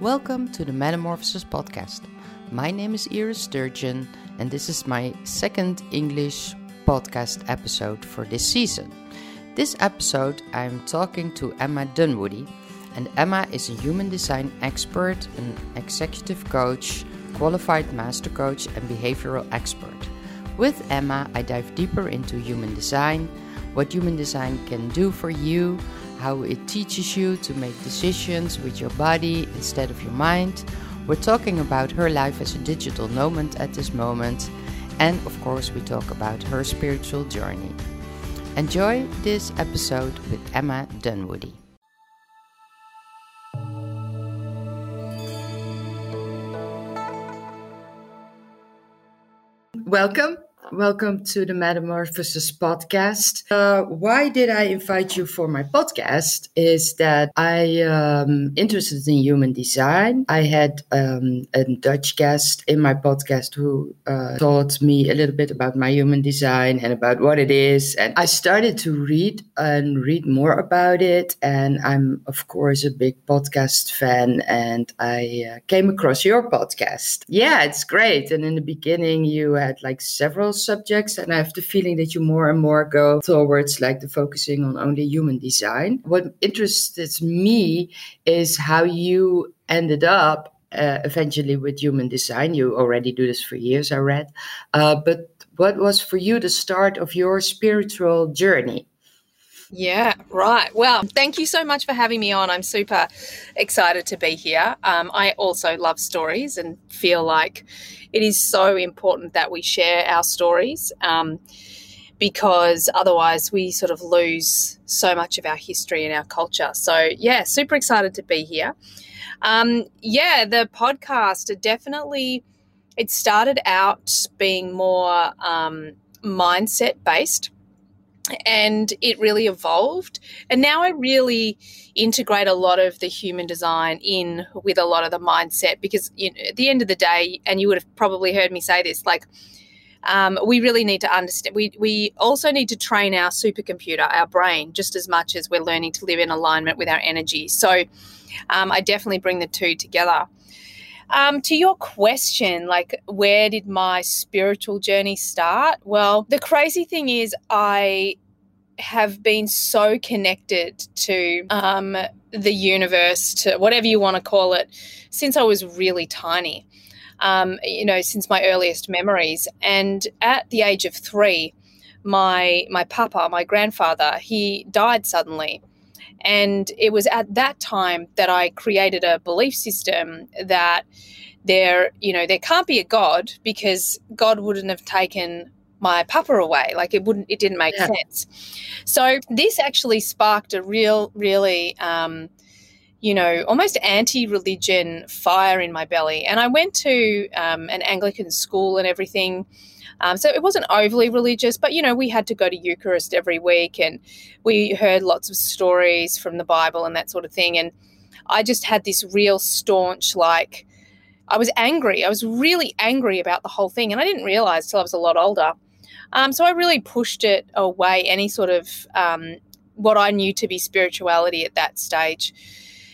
Welcome to the Metamorphosis podcast. My name is Iris Sturgeon, and this is my second English podcast episode for this season. This episode, I'm talking to Emma Dunwoody, and Emma is a human design expert, an executive coach, qualified master coach, and behavioral expert. With Emma, I dive deeper into human design, what human design can do for you how it teaches you to make decisions with your body instead of your mind. We're talking about her life as a digital nomad at this moment, and of course, we talk about her spiritual journey. Enjoy this episode with Emma Dunwoody. Welcome Welcome to the Metamorphosis podcast. Uh, why did I invite you for my podcast? Is that I am um, interested in human design. I had um, a Dutch guest in my podcast who uh, taught me a little bit about my human design and about what it is. And I started to read and read more about it. And I'm, of course, a big podcast fan. And I uh, came across your podcast. Yeah, it's great. And in the beginning, you had like several subjects and i have the feeling that you more and more go towards like the focusing on only human design. What interests me is how you ended up uh, eventually with human design. You already do this for years i read. Uh, but what was for you the start of your spiritual journey yeah, right. Well, thank you so much for having me on. I'm super excited to be here. Um, I also love stories and feel like it is so important that we share our stories um, because otherwise we sort of lose so much of our history and our culture. So, yeah, super excited to be here. Um, yeah, the podcast definitely it started out being more um, mindset based and it really evolved. And now I really integrate a lot of the human design in with a lot of the mindset because you know, at the end of the day, and you would have probably heard me say this, like um, we really need to understand. We we also need to train our supercomputer, our brain, just as much as we're learning to live in alignment with our energy. So um, I definitely bring the two together. Um, to your question, like, where did my spiritual journey start? Well, the crazy thing is, I have been so connected to um, the universe, to whatever you want to call it, since I was really tiny. Um, you know, since my earliest memories. And at the age of three, my my papa, my grandfather, he died suddenly. And it was at that time that I created a belief system that there, you know, there can't be a God because God wouldn't have taken my papa away. Like it wouldn't, it didn't make yeah. sense. So this actually sparked a real, really, um, you know, almost anti-religion fire in my belly. And I went to um, an Anglican school and everything. Um, so it wasn't overly religious, but you know, we had to go to Eucharist every week and we heard lots of stories from the Bible and that sort of thing. And I just had this real staunch, like, I was angry. I was really angry about the whole thing. And I didn't realize till I was a lot older. Um, so I really pushed it away, any sort of um, what I knew to be spirituality at that stage.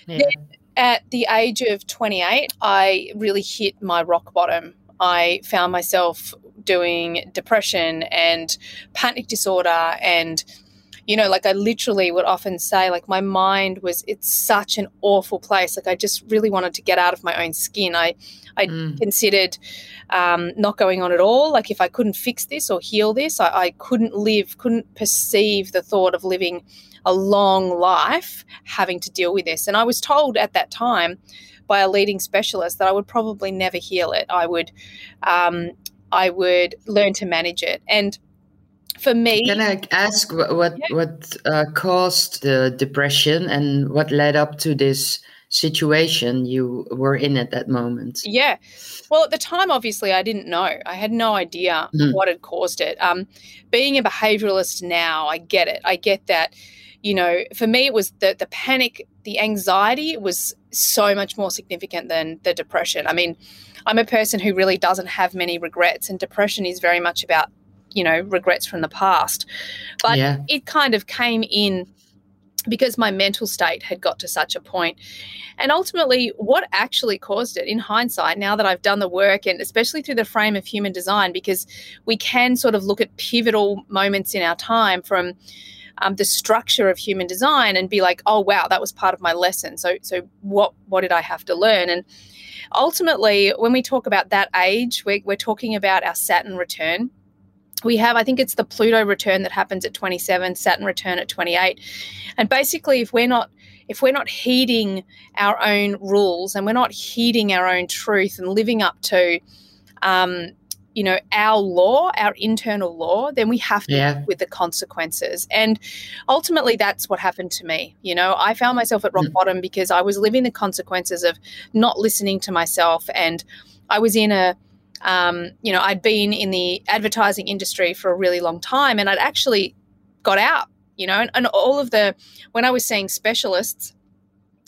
Yeah. Then at the age of 28, I really hit my rock bottom. I found myself doing depression and panic disorder and you know like i literally would often say like my mind was it's such an awful place. Like i just really wanted to get out of my own skin. I i mm. considered um, not going on at all. Like if i couldn't fix this or heal this I, I couldn't live couldn't perceive the thought of living a long life having to deal with this. And i was told at that time by a leading specialist that i would probably never heal it. I would um, I would learn to manage it. And for me, can I ask what what, yeah. what uh, caused the depression and what led up to this situation you were in at that moment? Yeah, well, at the time, obviously, I didn't know. I had no idea mm. what had caused it. Um, being a behavioralist now, I get it. I get that. You know, for me, it was the the panic, the anxiety was so much more significant than the depression. I mean I'm a person who really doesn't have many regrets, and depression is very much about, you know, regrets from the past. But yeah. it kind of came in because my mental state had got to such a point. And ultimately, what actually caused it in hindsight, now that I've done the work, and especially through the frame of human design, because we can sort of look at pivotal moments in our time from um, the structure of human design and be like, oh wow, that was part of my lesson. So so what what did I have to learn? And ultimately, when we talk about that age, we're, we're talking about our Saturn return. We have, I think it's the Pluto return that happens at 27, Saturn return at 28. And basically, if we're not if we're not heeding our own rules and we're not heeding our own truth and living up to um, you know our law our internal law then we have to yeah. with the consequences and ultimately that's what happened to me you know i found myself at rock mm. bottom because i was living the consequences of not listening to myself and i was in a um, you know i'd been in the advertising industry for a really long time and i'd actually got out you know and, and all of the when i was seeing specialists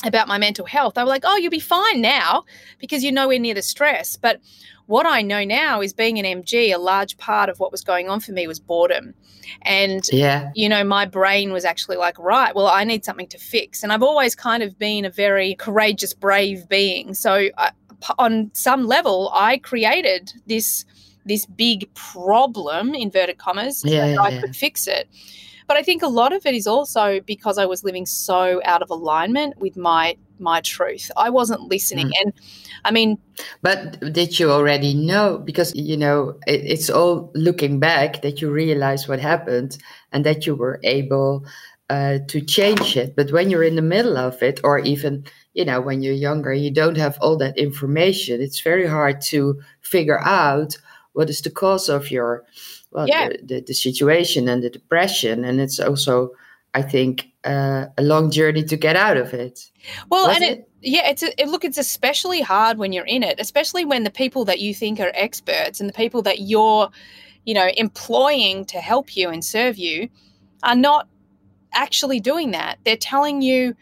about my mental health, they were like, oh, you'll be fine now because you're nowhere near the stress. But what I know now is being an MG, a large part of what was going on for me was boredom. And, yeah. you know, my brain was actually like, right, well, I need something to fix. And I've always kind of been a very courageous, brave being. So, uh, I, on some level, I created this this big problem inverted commas yeah, yeah I yeah. could fix it but I think a lot of it is also because I was living so out of alignment with my my truth. I wasn't listening. Mm. And I mean, but did you already know? Because, you know, it, it's all looking back that you realize what happened and that you were able uh, to change it. But when you're in the middle of it, or even, you know, when you're younger, you don't have all that information. It's very hard to figure out what is the cause of your well, yeah. the, the, the, situation and the depression. And it's also, I think, uh, a long journey to get out of it. Well, Was and it, it, yeah, it's a, it, look, it's especially hard when you're in it, especially when the people that you think are experts and the people that you're, you know, employing to help you and serve you are not actually doing that. They're telling you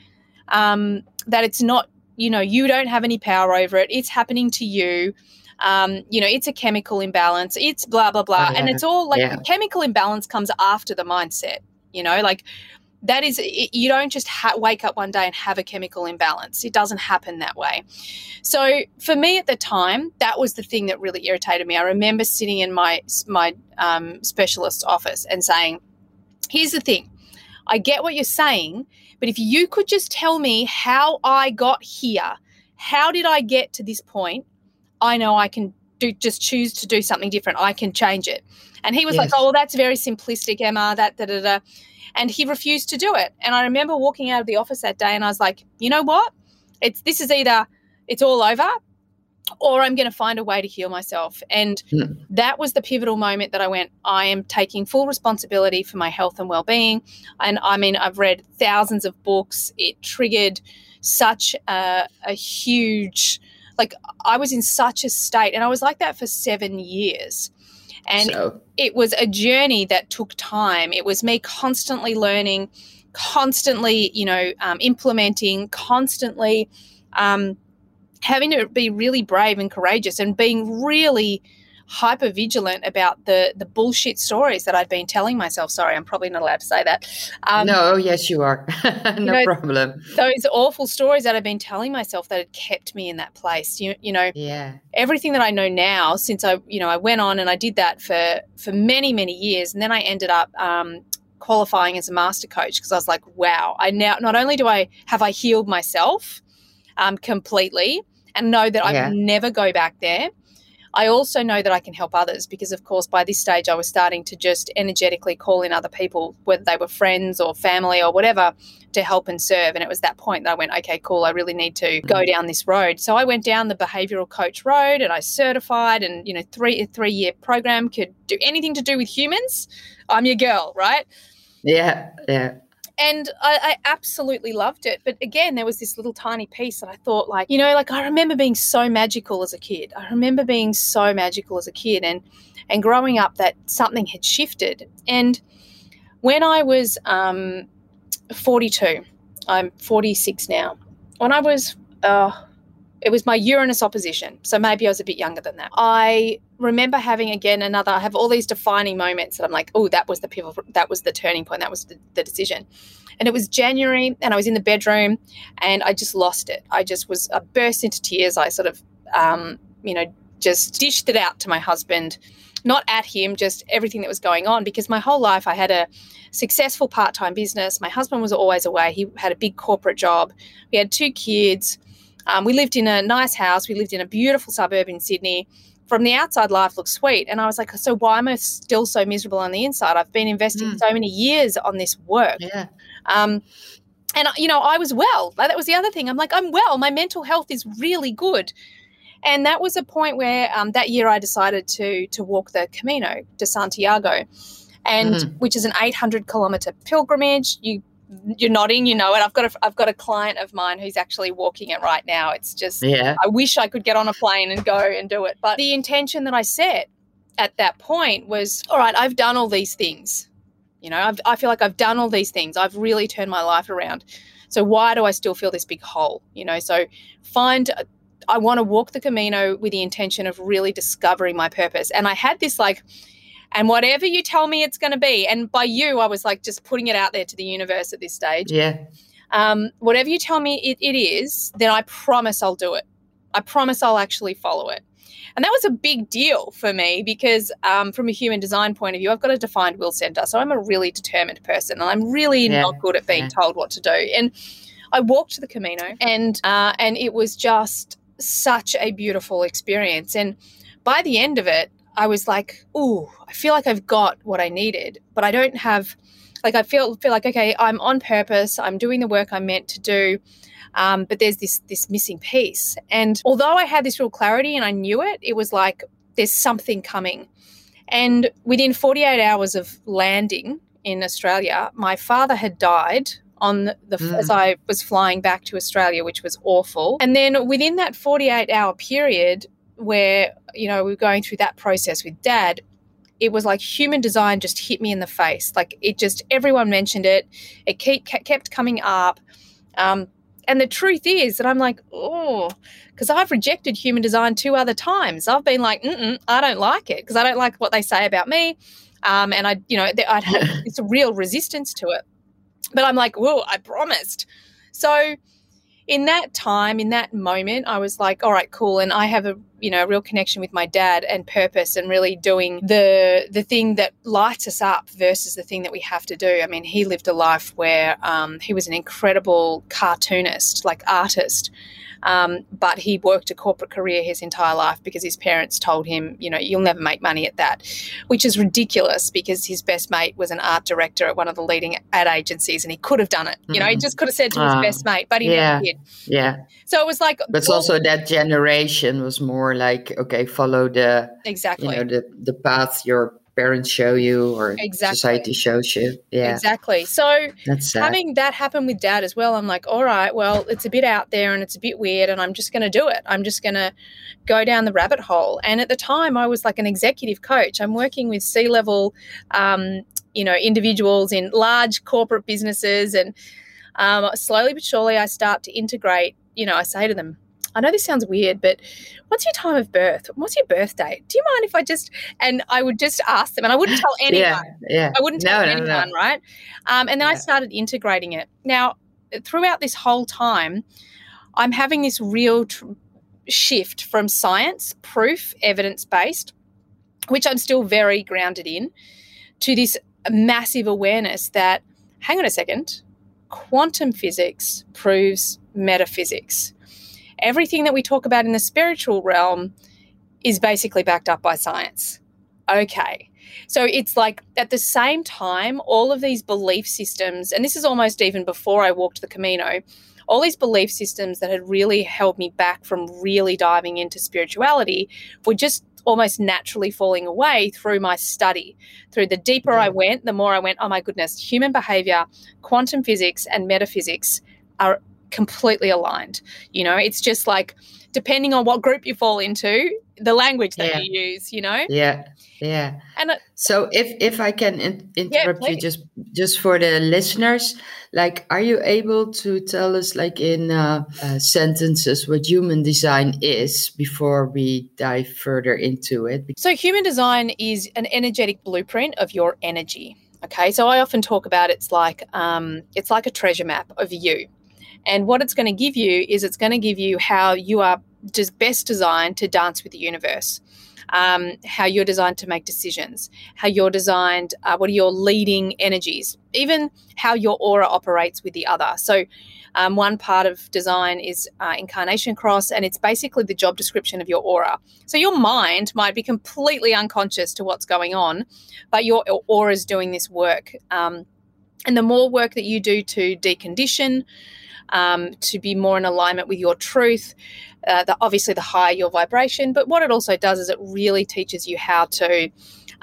um, that it's not, you know, you don't have any power over it. It's happening to you um, you know, it's a chemical imbalance, it's blah, blah, blah. Oh, yeah. And it's all like yeah. chemical imbalance comes after the mindset, you know, like that is, it, you don't just ha- wake up one day and have a chemical imbalance. It doesn't happen that way. So for me at the time, that was the thing that really irritated me. I remember sitting in my, my um, specialist office and saying, here's the thing. I get what you're saying, but if you could just tell me how I got here, how did I get to this point? I know I can do just choose to do something different. I can change it. And he was yes. like, Oh, well, that's very simplistic, Emma, that da da da. And he refused to do it. And I remember walking out of the office that day and I was like, you know what? It's this is either it's all over or I'm going to find a way to heal myself. And mm. that was the pivotal moment that I went, I am taking full responsibility for my health and well being. And I mean, I've read thousands of books. It triggered such a, a huge like I was in such a state, and I was like that for seven years. And so. it was a journey that took time. It was me constantly learning, constantly, you know, um, implementing, constantly um, having to be really brave and courageous and being really hyper vigilant about the the bullshit stories that I'd been telling myself. Sorry, I'm probably not allowed to say that. Um, no, yes, you are. no you know, problem. Those awful stories that I've been telling myself that had kept me in that place. You, you know, yeah. Everything that I know now, since I, you know, I went on and I did that for for many many years, and then I ended up. Um, qualifying as a master coach because I was like, wow, I now not only do I have I healed myself um, completely and know that yeah. I will never go back there, I also know that I can help others because, of course, by this stage, I was starting to just energetically call in other people, whether they were friends or family or whatever, to help and serve. And it was that point that I went, okay, cool, I really need to mm. go down this road. So I went down the behavioral coach road and I certified and, you know, three, a three year program could do anything to do with humans. I'm your girl, right? Yeah, yeah and I, I, absolutely loved it. But again, there was this little tiny piece that I thought, like, you know, like I remember being so magical as a kid. I remember being so magical as a kid, and and growing up, that something had shifted. And when I was um, 42, I'm 46 now. When I was uh, it was my Uranus opposition. So maybe I was a bit younger than that. I remember having again another, I have all these defining moments that I'm like, oh, that was the pivot, that was the turning point, that was the, the decision. And it was January and I was in the bedroom and I just lost it. I just was, I burst into tears. I sort of, um, you know, just dished it out to my husband, not at him, just everything that was going on because my whole life I had a successful part time business. My husband was always away. He had a big corporate job. We had two kids um, we lived in a nice house. We lived in a beautiful suburb in Sydney. From the outside, life looked sweet. And I was like, so why am I still so miserable on the inside? I've been investing mm. so many years on this work. Yeah. Um, and, you know, I was well. That was the other thing. I'm like, I'm well. My mental health is really good. And that was a point where um, that year I decided to to walk the Camino de Santiago, and mm. which is an 800 kilometer pilgrimage. You you're nodding, you know it. I've got a I've got a client of mine who's actually walking it right now. It's just yeah. I wish I could get on a plane and go and do it. But the intention that I set at that point was, all right, I've done all these things. You know, I've, I feel like I've done all these things. I've really turned my life around. So why do I still feel this big hole? You know, so find I want to walk the Camino with the intention of really discovering my purpose. And I had this like and whatever you tell me it's going to be and by you i was like just putting it out there to the universe at this stage. Yeah. Um, whatever you tell me it, it is then i promise i'll do it. I promise i'll actually follow it. And that was a big deal for me because um, from a human design point of view i've got a defined will center so i'm a really determined person and i'm really yeah. not good at being yeah. told what to do. And i walked to the camino and uh, and it was just such a beautiful experience. And by the end of it I was like, "Ooh, I feel like I've got what I needed, but I don't have." Like I feel feel like okay, I'm on purpose. I'm doing the work I'm meant to do, um, but there's this this missing piece. And although I had this real clarity and I knew it, it was like there's something coming. And within 48 hours of landing in Australia, my father had died on the mm. as I was flying back to Australia, which was awful. And then within that 48 hour period, where you know we were going through that process with dad it was like human design just hit me in the face. Like it just everyone mentioned it. It keep, kept coming up. Um, and the truth is that i'm like oh because i've rejected human design two other times. I've been like mm-mm, i don't like it because i don't like what they say about me. Um, and i you know i'd had it's a real resistance to it. But i'm like whoa i promised. So in that time, in that moment, I was like, all right, cool. And I have a, you know, a real connection with my dad and purpose and really doing the the thing that lights us up versus the thing that we have to do. I mean, he lived a life where um, he was an incredible cartoonist, like artist. Um, but he worked a corporate career his entire life because his parents told him, you know, you'll never make money at that, which is ridiculous because his best mate was an art director at one of the leading ad agencies and he could have done it. You know, he mm-hmm. just could have said to his uh, best mate, but he yeah, never did. Yeah. So it was like. But well, also that generation was more like, okay, follow the. Exactly. You know, the, the path your parents show you or exactly. society shows you. Yeah. Exactly. So having that happen with dad as well, I'm like, all right, well, it's a bit out there and it's a bit weird and I'm just going to do it. I'm just going to go down the rabbit hole. And at the time, I was like an executive coach. I'm working with C level, um, you know, individuals in large corporate businesses. And um, slowly but surely, I start to integrate, you know, I say to them, I know this sounds weird, but what's your time of birth? What's your birth date? Do you mind if I just and I would just ask them, and I wouldn't tell anyone. yeah, yeah. I wouldn't tell no, anyone, no, no. right? Um, and then yeah. I started integrating it. Now, throughout this whole time, I'm having this real tr- shift from science, proof, evidence based, which I'm still very grounded in, to this massive awareness that, hang on a second, quantum physics proves metaphysics everything that we talk about in the spiritual realm is basically backed up by science. Okay. So it's like at the same time, all of these belief systems, and this is almost even before I walked the Camino, all these belief systems that had really held me back from really diving into spirituality were just almost naturally falling away through my study. Through the deeper I went, the more I went, oh my goodness, human behavior, quantum physics, and metaphysics are completely aligned. You know, it's just like depending on what group you fall into, the language that yeah. you use, you know? Yeah. Yeah. And uh, so if if I can in, interrupt yeah, you just just for the listeners, like are you able to tell us like in uh, uh, sentences what human design is before we dive further into it? So human design is an energetic blueprint of your energy. Okay, so I often talk about it's like um, it's like a treasure map of you. And what it's going to give you is it's going to give you how you are just best designed to dance with the universe. Um, how you're designed to make decisions, how you're designed, uh, what are your leading energies, even how your aura operates with the other. So, um, one part of design is uh, incarnation cross, and it's basically the job description of your aura. So, your mind might be completely unconscious to what's going on, but your aura is doing this work. Um, and the more work that you do to decondition, um, to be more in alignment with your truth. Uh, the, obviously, the higher your vibration, but what it also does is it really teaches you how to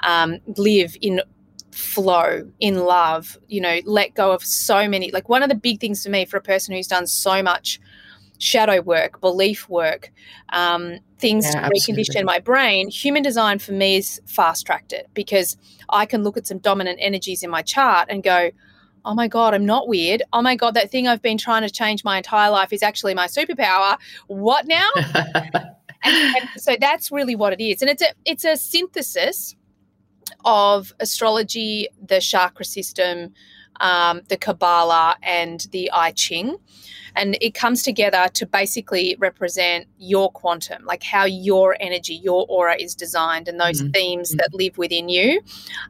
um, live in flow, in love, you know, let go of so many. Like, one of the big things for me, for a person who's done so much shadow work, belief work, um, things yeah, to recondition my brain, human design for me is fast tracked it because I can look at some dominant energies in my chart and go, oh my God, I'm not weird. Oh my God, that thing I've been trying to change my entire life is actually my superpower. What now? and, and so that's really what it is. And it's a it's a synthesis of astrology, the chakra system, um, the Kabbalah, and the I Ching. And it comes together to basically represent your quantum like how your energy your aura is designed and those mm-hmm. themes that live within you.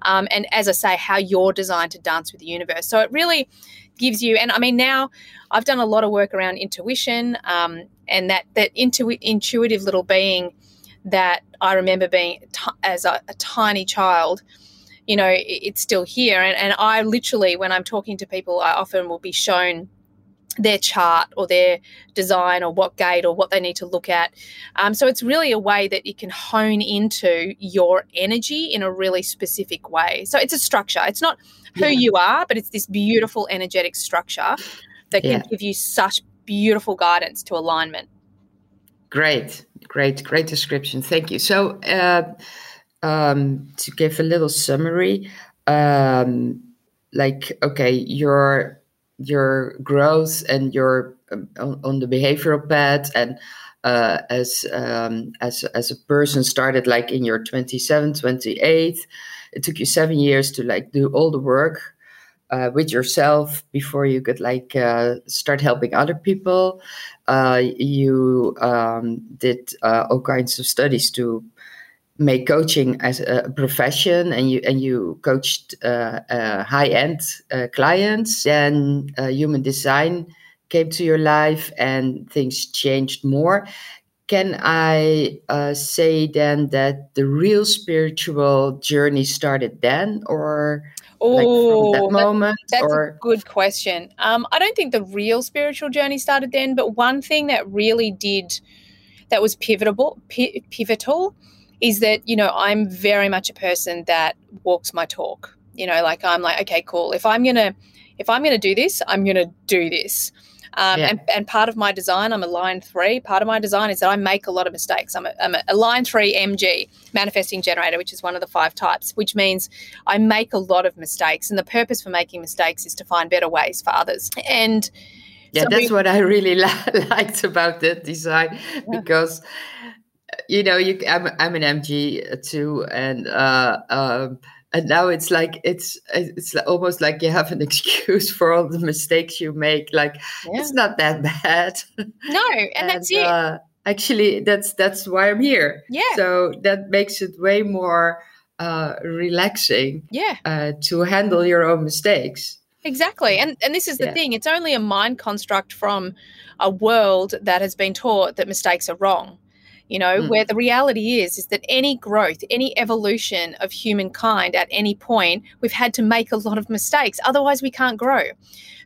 Um, and as i say how you're designed to dance with the universe. So it really gives you and i mean now i've done a lot of work around intuition um, and that that intu- intuitive little being that i remember being t- as a, a tiny child you know it's still here and, and i literally when i'm talking to people i often will be shown their chart or their design or what gate or what they need to look at. Um, so it's really a way that you can hone into your energy in a really specific way. So it's a structure. It's not who yeah. you are, but it's this beautiful energetic structure that can yeah. give you such beautiful guidance to alignment. Great, great, great description. Thank you. So, uh, um, to give a little summary, um, like, okay, you're your growth and your um, on, on, the behavioral path and uh, as um, as as a person started like in your 27 28 it took you seven years to like do all the work uh, with yourself before you could like uh, start helping other people. Uh, you um, did uh, all kinds of studies to make coaching as a profession and you and you coached uh, uh, high end uh, clients then uh, human design came to your life and things changed more can i uh, say then that the real spiritual journey started then or Oh, like that moment, that's or? a good question. Um, I don't think the real spiritual journey started then, but one thing that really did, that was pivotal, pivotal, is that, you know, I'm very much a person that walks my talk. You know, like I'm like, okay, cool. If I'm gonna if I'm gonna do this, I'm gonna do this. Um, yeah. and, and, part of my design, I'm a line three. Part of my design is that I make a lot of mistakes. I'm a, I'm a line three MG, manifesting generator, which is one of the five types, which means I make a lot of mistakes. And the purpose for making mistakes is to find better ways for others. And yeah, so that's we, what I really liked about that design yeah. because you know, you I'm I'm an MG too, and uh, um, and now it's like it's it's almost like you have an excuse for all the mistakes you make. Like yeah. it's not that bad. No, and, and that's it. Uh, actually, that's that's why I'm here. Yeah. So that makes it way more uh, relaxing. Yeah. Uh, to handle your own mistakes. Exactly. And and this is the yeah. thing. It's only a mind construct from a world that has been taught that mistakes are wrong you know mm. where the reality is is that any growth any evolution of humankind at any point we've had to make a lot of mistakes. Otherwise we can't grow.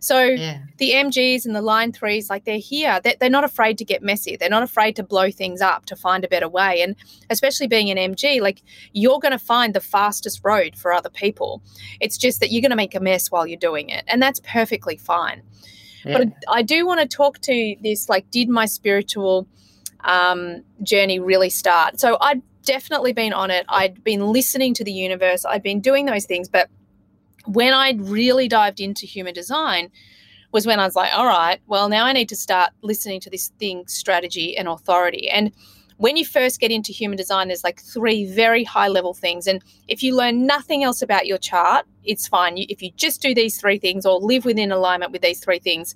So yeah. the mgs and the line threes like they're here. They're, they're not afraid to get messy. They're not afraid to blow things up to find a better way. And especially being an mg like you're going to find the fastest road for other people. It's just that you're going to make a mess while you're doing it. And that's perfectly fine. Yeah. But I do want to talk to this like, did my spiritual um, journey really start? So I'd definitely been on it. I'd been listening to the universe, I'd been doing those things. But when I really dived into human design, was when I was like, all right, well, now I need to start listening to this thing, strategy and authority. And when you first get into human design, there's like three very high level things. And if you learn nothing else about your chart, it's fine. If you just do these three things or live within alignment with these three things,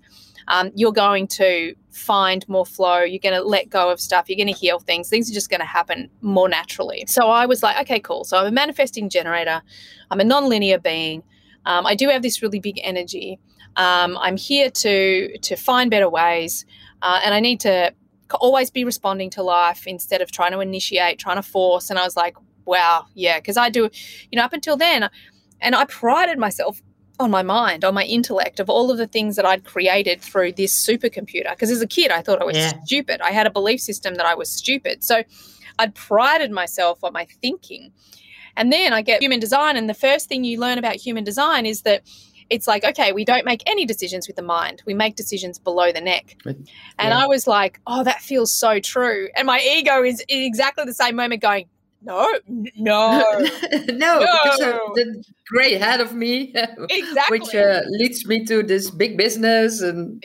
um, you're going to find more flow. You're going to let go of stuff. You're going to heal things. Things are just going to happen more naturally. So I was like, okay, cool. So I'm a manifesting generator. I'm a non-linear being. Um, I do have this really big energy. Um, I'm here to to find better ways, uh, and I need to always be responding to life instead of trying to initiate, trying to force. And I was like, wow, yeah, because I do, you know, up until then, and I prided myself on my mind, on my intellect, of all of the things that I'd created through this supercomputer. Because as a kid, I thought I was yeah. stupid. I had a belief system that I was stupid. So I'd prided myself on my thinking. And then I get human design, and the first thing you learn about human design is that it's like, okay, we don't make any decisions with the mind. We make decisions below the neck. And. I was like, oh, that feels so true. And my ego is in exactly the same moment going, no, no, no, no, because the gray head of me, exactly, which uh, leads me to this big business and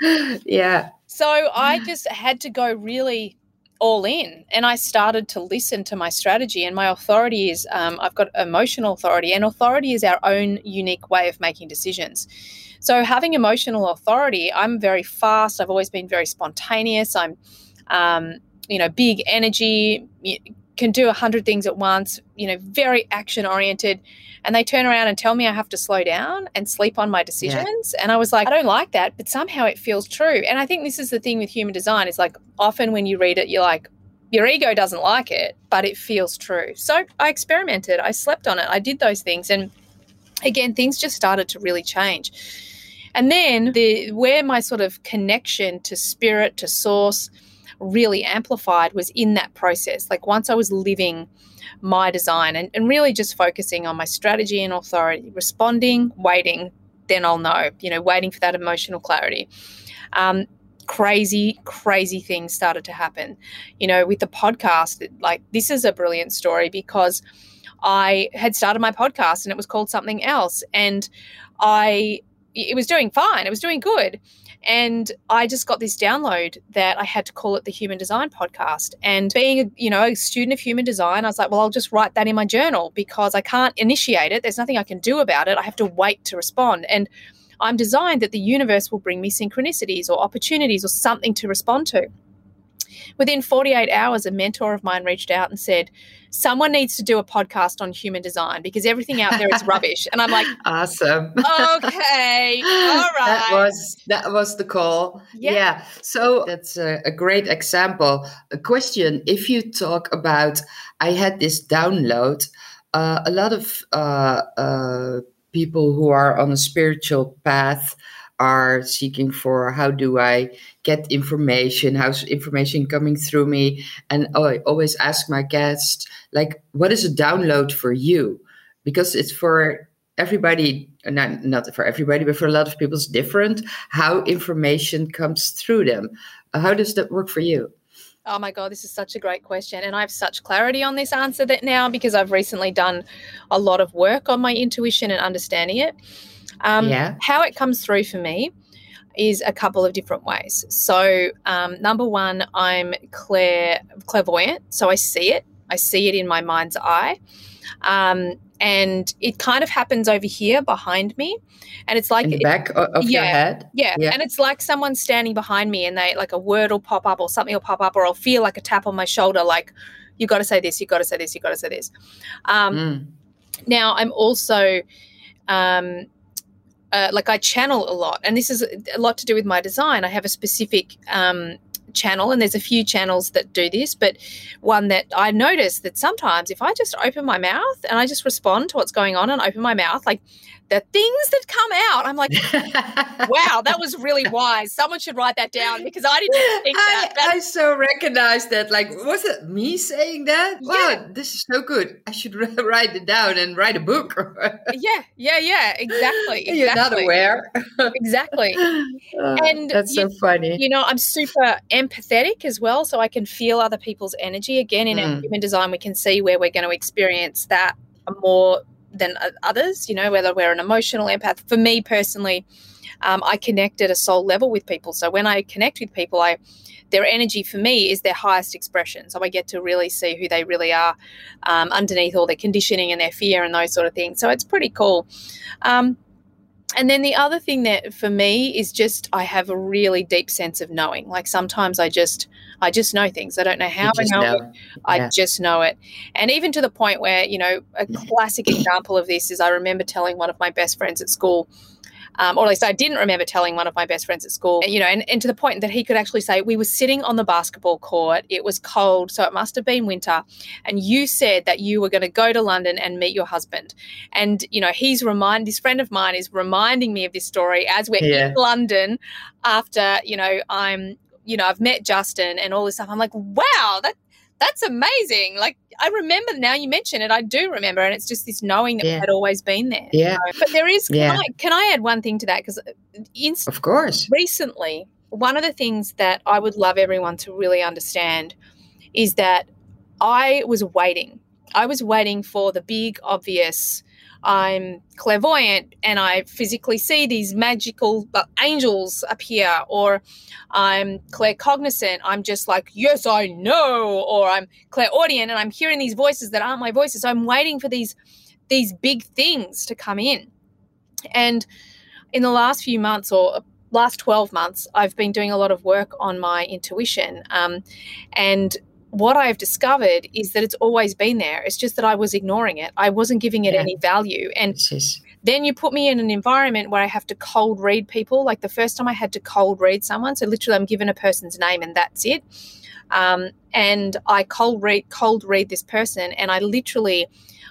yeah, yeah. So I just had to go really all in and I started to listen to my strategy. And my authority is um, I've got emotional authority, and authority is our own unique way of making decisions. So, having emotional authority, I'm very fast. I've always been very spontaneous. I'm, um, you know, big energy, can do a hundred things at once, you know, very action oriented and they turn around and tell me I have to slow down and sleep on my decisions. Yeah. And I was like, I don't like that, but somehow it feels true. And I think this is the thing with human design is like often when you read it, you're like, your ego doesn't like it, but it feels true. So I experimented, I slept on it, I did those things. And again, things just started to really change. And then the where my sort of connection to spirit, to source, really amplified was in that process. Like once I was living my design and, and really just focusing on my strategy and authority, responding, waiting, then I'll know, you know, waiting for that emotional clarity. Um, crazy, crazy things started to happen. You know, with the podcast, like this is a brilliant story because I had started my podcast and it was called something else. And I, it was doing fine, it was doing good. And I just got this download that I had to call it the Human Design Podcast. And being, a, you know, a student of human design, I was like, well, I'll just write that in my journal because I can't initiate it. There's nothing I can do about it. I have to wait to respond. And I'm designed that the universe will bring me synchronicities or opportunities or something to respond to. Within 48 hours, a mentor of mine reached out and said, Someone needs to do a podcast on human design because everything out there is rubbish. And I'm like, Awesome. Okay. All right. That was that was the call. Yeah. yeah. So that's a, a great example. A question if you talk about I had this download, uh, a lot of uh, uh, people who are on a spiritual path are seeking for how do I get information, how's information coming through me. And oh, I always ask my guests, like, what is a download for you? Because it's for everybody, not, not for everybody, but for a lot of people, it's different how information comes through them. How does that work for you? Oh my God, this is such a great question. And I have such clarity on this answer that now because I've recently done a lot of work on my intuition and understanding it. Um, yeah. How it comes through for me is a couple of different ways. So, um, number one, I'm clair clairvoyant, so I see it. I see it in my mind's eye, um, and it kind of happens over here behind me, and it's like in the back of yeah, your head. Yeah. yeah, and it's like someone standing behind me, and they like a word will pop up or something will pop up, or I'll feel like a tap on my shoulder, like you got to say this, you got to say this, you got to say this. Um, mm. Now, I'm also um, uh, like I channel a lot, and this is a lot to do with my design. I have a specific um, channel, and there's a few channels that do this, but one that I notice that sometimes if I just open my mouth and I just respond to what's going on and open my mouth, like the things that come out. I'm like, wow, that was really wise. Someone should write that down because I didn't think that. I, I so recognize that. Like, was it me saying that? Yeah. Wow, this is so good. I should write it down and write a book. yeah, yeah, yeah, exactly. exactly. You're not aware. exactly. Oh, and that's so funny. You know, I'm super empathetic as well. So I can feel other people's energy. Again, in mm. human design, we can see where we're going to experience that more than others, you know, whether we're an emotional empath. For me personally, um, I connect at a soul level with people. So when I connect with people, I their energy for me is their highest expression. So I get to really see who they really are um, underneath all their conditioning and their fear and those sort of things. So it's pretty cool. Um, and then the other thing that for me is just I have a really deep sense of knowing. Like sometimes I just I just know things. I don't know how I know, know, it. I yeah. just know it. And even to the point where, you know, a classic example of this is I remember telling one of my best friends at school, um, or at least I didn't remember telling one of my best friends at school, you know, and, and to the point that he could actually say, We were sitting on the basketball court, it was cold, so it must have been winter, and you said that you were going to go to London and meet your husband. And, you know, he's remind this friend of mine is reminding me of this story as we're yeah. in London after, you know, I'm, you know, I've met Justin and all this stuff. I'm like, wow, that that's amazing. Like I remember now you mention it, I do remember, and it's just this knowing that yeah. had always been there. Yeah. Know? But there is. Can, yeah. I, can I add one thing to that? Because uh, of course, recently, one of the things that I would love everyone to really understand is that I was waiting. I was waiting for the big obvious I'm clairvoyant and I physically see these magical uh, angels appear, or I'm claircognizant. I'm just like, yes, I know, or I'm clairaudient and I'm hearing these voices that aren't my voices. So I'm waiting for these these big things to come in. And in the last few months or last 12 months, I've been doing a lot of work on my intuition. Um, and what I've discovered is that it's always been there. It's just that I was ignoring it. I wasn't giving it yeah. any value. And then you put me in an environment where I have to cold read people. Like the first time I had to cold read someone. So literally, I'm given a person's name and that's it. Um, and I cold read cold read this person, and I literally.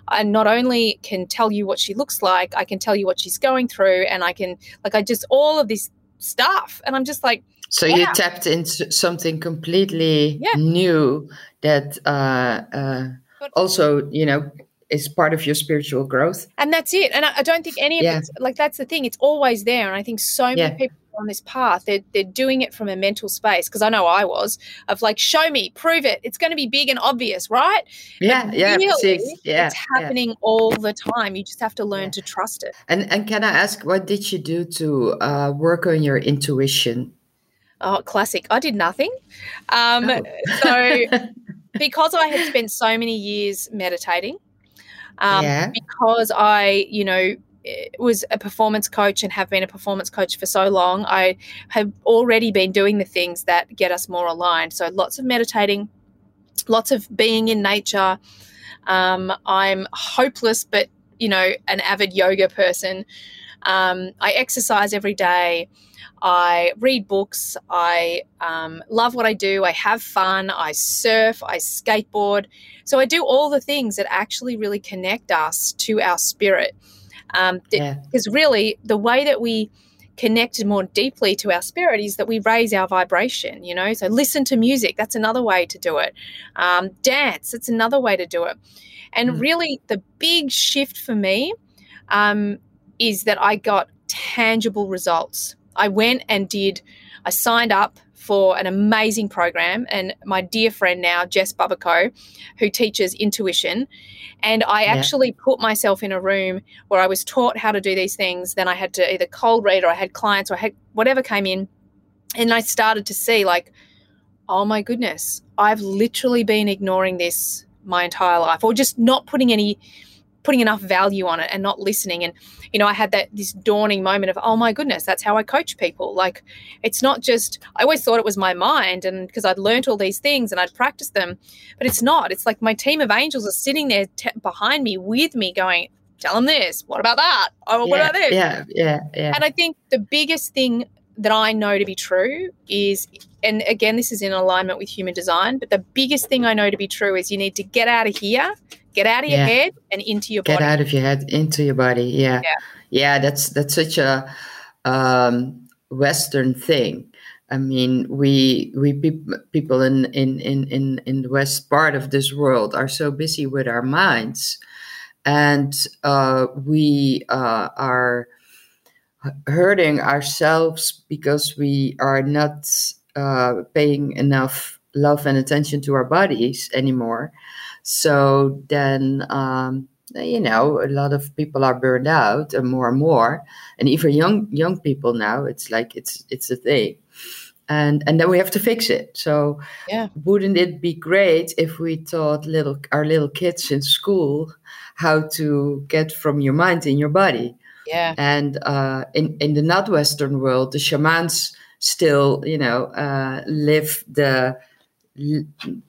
I not only can tell you what she looks like, I can tell you what she's going through, and I can like I just all of this stuff, and I'm just like, so yeah. you tapped into something completely yeah. new that uh, uh, also, you know, is part of your spiritual growth. And that's it. And I, I don't think any of yeah. it, like, that's the thing. It's always there. And I think so many people on this path, they're, they're doing it from a mental space. Because I know I was of like, show me, prove it. It's going to be big and obvious, right? Yeah, yeah, really, yeah. It's happening yeah. all the time. You just have to learn yeah. to trust it. And and can I ask, what did you do to uh, work on your intuition? Oh, classic. I did nothing. Um, oh. so, because I had spent so many years meditating, um, yeah. because I, you know, was a performance coach and have been a performance coach for so long, I have already been doing the things that get us more aligned. So, lots of meditating, lots of being in nature. Um, I'm hopeless, but, you know, an avid yoga person. Um, I exercise every day. I read books. I um, love what I do. I have fun. I surf. I skateboard. So I do all the things that actually really connect us to our spirit. Um, yeah. Because really, the way that we connect more deeply to our spirit is that we raise our vibration, you know? So listen to music. That's another way to do it. Um, dance. That's another way to do it. And mm. really, the big shift for me um, is that I got tangible results. I went and did, I signed up for an amazing program. And my dear friend now, Jess Bubico, who teaches intuition. And I yeah. actually put myself in a room where I was taught how to do these things. Then I had to either cold read or I had clients or I had whatever came in. And I started to see, like, oh my goodness, I've literally been ignoring this my entire life or just not putting any putting enough value on it and not listening. And you know i had that this dawning moment of oh my goodness that's how i coach people. Like it's not just i always thought it was my mind and because i'd learned all these things and i'd practiced them but it's not. It's like my team of angels are sitting there t- behind me with me going tell them this. What about that? Oh what yeah, about this? yeah yeah yeah. And i think the biggest thing that I know to be true is, and again, this is in alignment with human design, but the biggest thing I know to be true is you need to get out of here, get out of yeah. your head and into your get body. Get out of your head into your body. Yeah. yeah. yeah, that's that's such a um, Western thing. I mean, we we pe- people in, in in in in the west part of this world are so busy with our minds, and uh, we uh, are hurting ourselves because we are not uh, paying enough love and attention to our bodies anymore. So then, um, you know, a lot of people are burned out, and more and more, and even young young people now. It's like it's it's a thing, and and then we have to fix it. So, yeah, wouldn't it be great if we taught little our little kids in school how to get from your mind in your body? Yeah, and uh, in in the not Western world, the shamans still, you know, uh, live the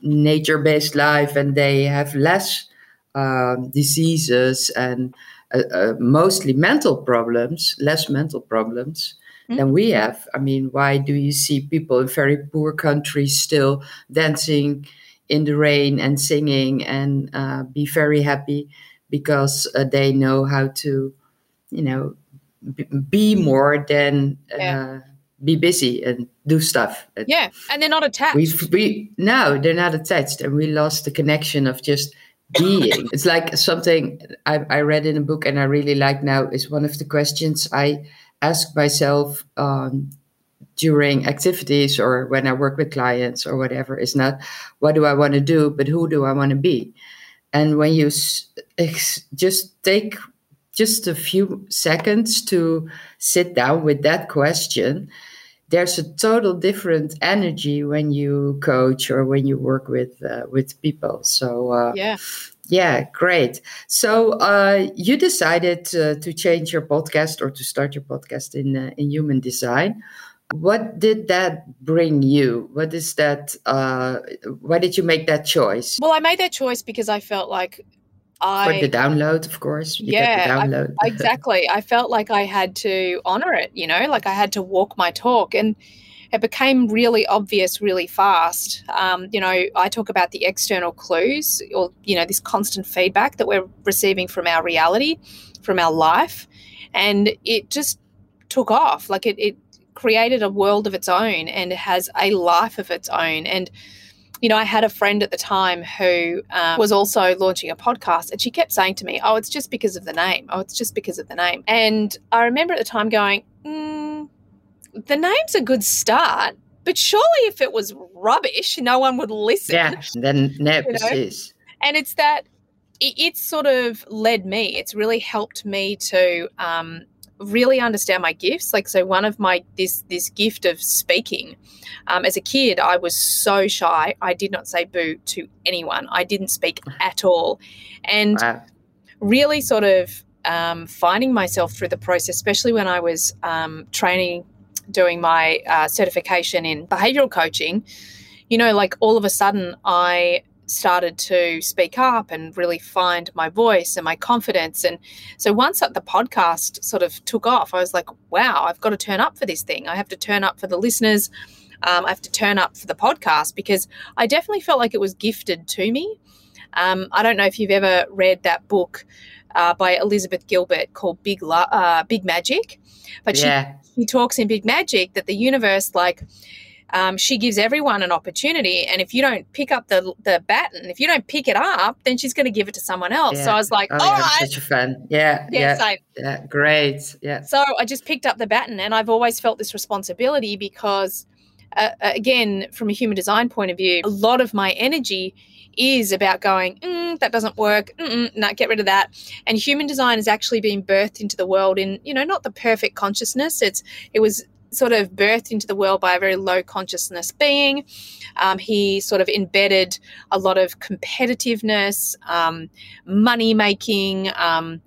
nature based life and they have less um, diseases and uh, uh, mostly mental problems, less mental problems mm-hmm. than we have. I mean, why do you see people in very poor countries still dancing in the rain and singing and uh, be very happy because uh, they know how to, you know, b- be more than. Yeah uh, be busy and do stuff. Yeah, and they're not attached. We, we no, they're not attached, and we lost the connection of just being. it's like something I, I read in a book, and I really like now. Is one of the questions I ask myself um, during activities or when I work with clients or whatever. Is not what do I want to do, but who do I want to be. And when you s- just take just a few seconds to sit down with that question, there's a total different energy when you coach or when you work with uh, with people. So uh, yeah. Yeah, great. So uh, you decided uh, to change your podcast or to start your podcast in uh, in human design. What did that bring you? What is that? Uh, why did you make that choice? Well, I made that choice because I felt like I, for the download, of course. You yeah, download. I, exactly. I felt like I had to honor it, you know, like I had to walk my talk. And it became really obvious really fast. Um, you know, I talk about the external clues or, you know, this constant feedback that we're receiving from our reality, from our life. And it just took off. Like it, it created a world of its own and it has a life of its own. And you know, I had a friend at the time who um, was also launching a podcast, and she kept saying to me, Oh, it's just because of the name. Oh, it's just because of the name. And I remember at the time going, mm, The name's a good start, but surely if it was rubbish, no one would listen. Yeah, then no, you know? is. And it's that it, it's sort of led me, it's really helped me to um, really understand my gifts like so one of my this this gift of speaking um, as a kid i was so shy i did not say boo to anyone i didn't speak at all and wow. really sort of um, finding myself through the process especially when i was um, training doing my uh, certification in behavioral coaching you know like all of a sudden i started to speak up and really find my voice and my confidence. And so once the podcast sort of took off, I was like, wow, I've got to turn up for this thing. I have to turn up for the listeners. Um, I have to turn up for the podcast because I definitely felt like it was gifted to me. Um, I don't know if you've ever read that book uh, by Elizabeth Gilbert called Big uh, Big Magic, but yeah. she, she talks in Big Magic that the universe like um, she gives everyone an opportunity. And if you don't pick up the the baton, if you don't pick it up, then she's going to give it to someone else. Yeah. So I was like, oh, all yeah, right. such a fan. Yeah. Yeah. Yeah, yeah. Great. Yeah. So I just picked up the baton and I've always felt this responsibility because, uh, uh again, from a human design point of view, a lot of my energy is about going, mm, that doesn't work. Mm-mm, get rid of that. And human design has actually been birthed into the world in, you know, not the perfect consciousness. It's it was sort of birthed into the world by a very low consciousness being. Um, he sort of embedded a lot of competitiveness, um, money making. Um,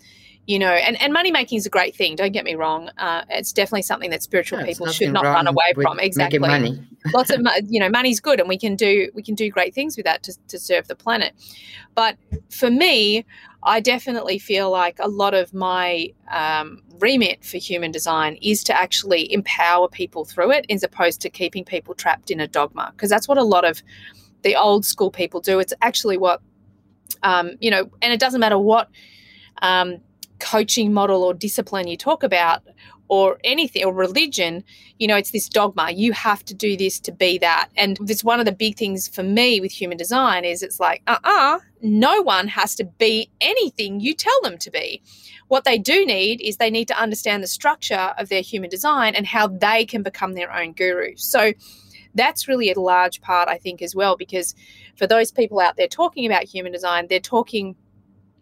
you know, and, and money making is a great thing. Don't get me wrong. Uh, it's definitely something that spiritual people should not run away from. Exactly. Money. Lots of you know, money's good, and we can do we can do great things with that to, to serve the planet. But for me, I definitely feel like a lot of my um, remit for human design is to actually empower people through it as opposed to keeping people trapped in a dogma because that's what a lot of the old school people do it's actually what um, you know and it doesn't matter what um, coaching model or discipline you talk about or anything or religion you know it's this dogma you have to do this to be that. And it's one of the big things for me with human design is it's like uh-uh no one has to be anything you tell them to be. What they do need is they need to understand the structure of their human design and how they can become their own guru. So that's really a large part i think as well because for those people out there talking about human design they're talking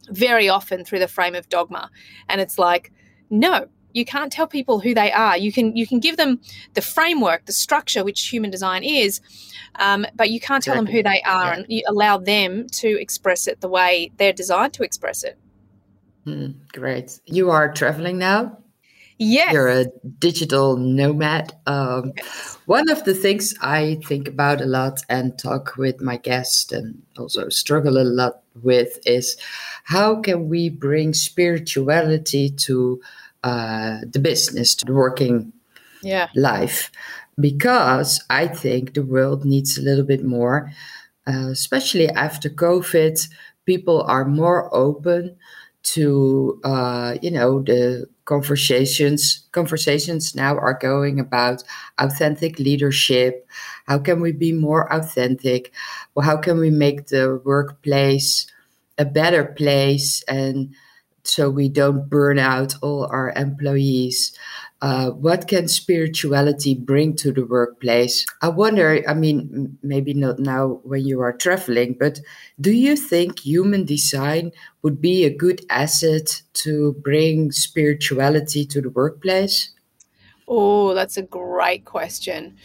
very often through the frame of dogma and it's like no you can't tell people who they are. You can you can give them the framework, the structure, which human design is, um, but you can't tell them who they are, yeah. and you allow them to express it the way they're designed to express it. Mm, great. You are traveling now. Yes. You're a digital nomad. Um, yes. One of the things I think about a lot and talk with my guests and also struggle a lot with is how can we bring spirituality to uh, the business, to the working yeah. life, because I think the world needs a little bit more, uh, especially after COVID. People are more open to, uh, you know, the conversations. Conversations now are going about authentic leadership. How can we be more authentic? Well, how can we make the workplace a better place and so we don't burn out all our employees. Uh, what can spirituality bring to the workplace? I wonder, I mean, maybe not now when you are traveling, but do you think human design would be a good asset to bring spirituality to the workplace? Oh, that's a great question.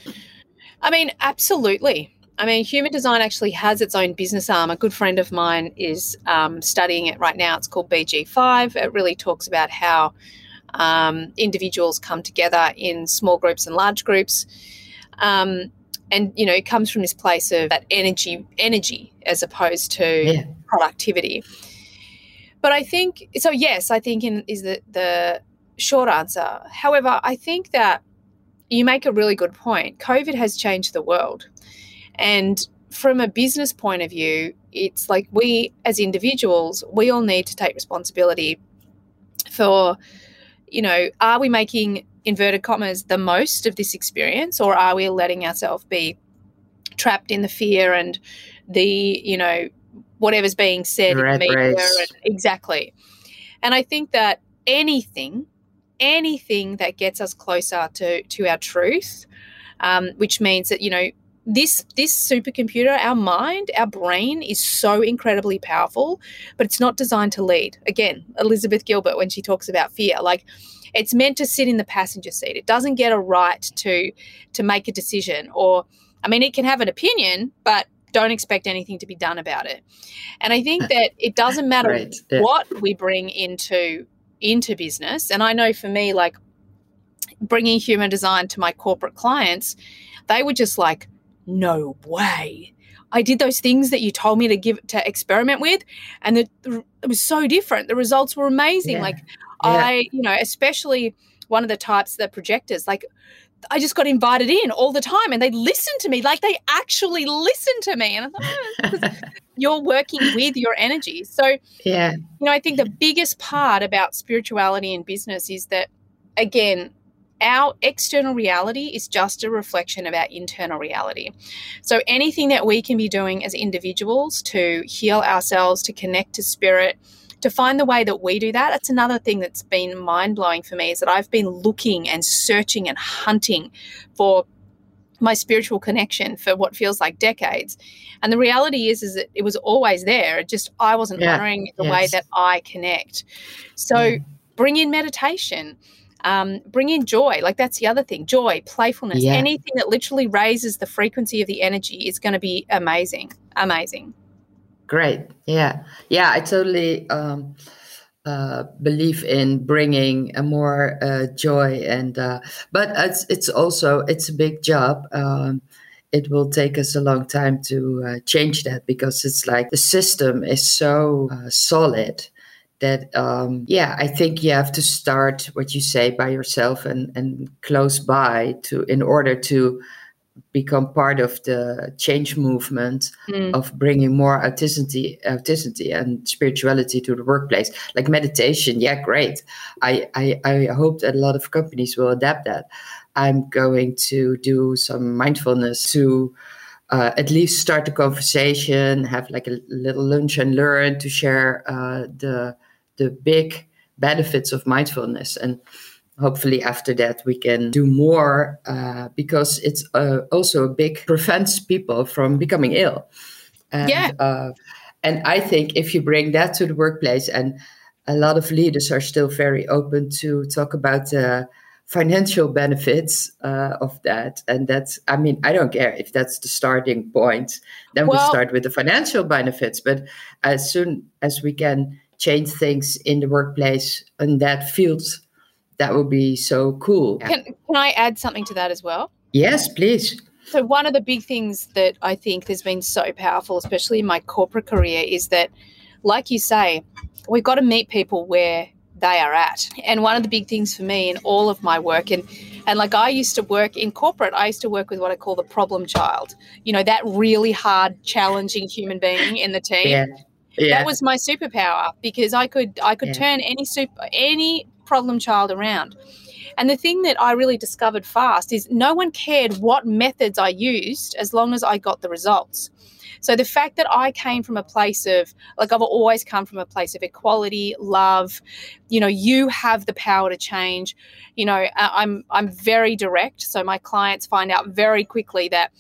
I mean, absolutely. I mean, human design actually has its own business arm. A good friend of mine is um, studying it right now. It's called BG5. It really talks about how um, individuals come together in small groups and large groups. Um, and you know, it comes from this place of that energy, energy as opposed to yeah. productivity. But I think so. Yes, I think in, is the the short answer. However, I think that you make a really good point. COVID has changed the world. And from a business point of view, it's like we as individuals, we all need to take responsibility for, you know, are we making inverted commas the most of this experience or are we letting ourselves be trapped in the fear and the, you know, whatever's being said in media and, exactly. And I think that anything, anything that gets us closer to to our truth, um, which means that you know this this supercomputer our mind our brain is so incredibly powerful but it's not designed to lead again elizabeth gilbert when she talks about fear like it's meant to sit in the passenger seat it doesn't get a right to to make a decision or i mean it can have an opinion but don't expect anything to be done about it and i think uh, that it doesn't matter right. yeah. what we bring into into business and i know for me like bringing human design to my corporate clients they were just like no way. I did those things that you told me to give to experiment with, and the, the, it was so different. The results were amazing. Yeah. Like yeah. I, you know, especially one of the types, the projectors, like I just got invited in all the time, and they listened to me. Like they actually listened to me, and I thought, oh, you're working with your energy. So yeah, you know, I think the biggest part about spirituality in business is that again our external reality is just a reflection of our internal reality. So anything that we can be doing as individuals to heal ourselves, to connect to spirit, to find the way that we do that, that's another thing that's been mind blowing for me is that I've been looking and searching and hunting for my spiritual connection for what feels like decades. And the reality is, is that it was always there. It just I wasn't yeah. honoring the yes. way that I connect. So mm. bring in meditation um, bring in joy. Like that's the other thing joy, playfulness, yeah. anything that literally raises the frequency of the energy is going to be amazing. Amazing. Great. Yeah. Yeah. I totally um, uh, believe in bringing a more uh, joy and, uh, but it's, it's also, it's a big job. Um, it will take us a long time to uh, change that because it's like the system is so uh, solid that um, yeah i think you have to start what you say by yourself and and close by to in order to become part of the change movement mm. of bringing more authenticity, authenticity and spirituality to the workplace. Like meditation, yeah, great. I, I, I hope that a lot of companies will adapt that. I'm going to do some mindfulness to uh, at least start the conversation, have like a little lunch and learn to share uh, the the big benefits of mindfulness. And hopefully after that we can do more uh, because it's uh, also a big prevents people from becoming ill. And, yeah. uh, and i think if you bring that to the workplace and a lot of leaders are still very open to talk about the financial benefits uh, of that. And that's i mean i don't care if that's the starting point. Then well, we start with the financial benefits. But as soon as we can change things in the workplace in that field that would be so cool. Can, can I add something to that as well? Yes, please. So, one of the big things that I think has been so powerful, especially in my corporate career, is that, like you say, we've got to meet people where they are at. And one of the big things for me in all of my work, and and like I used to work in corporate, I used to work with what I call the problem child. You know, that really hard, challenging human being in the team. Yeah. Yeah. That was my superpower because I could I could yeah. turn any super any problem child around. And the thing that I really discovered fast is no one cared what methods I used as long as I got the results. So the fact that I came from a place of, like, I've always come from a place of equality, love, you know, you have the power to change. You know, I'm I'm very direct, so my clients find out very quickly that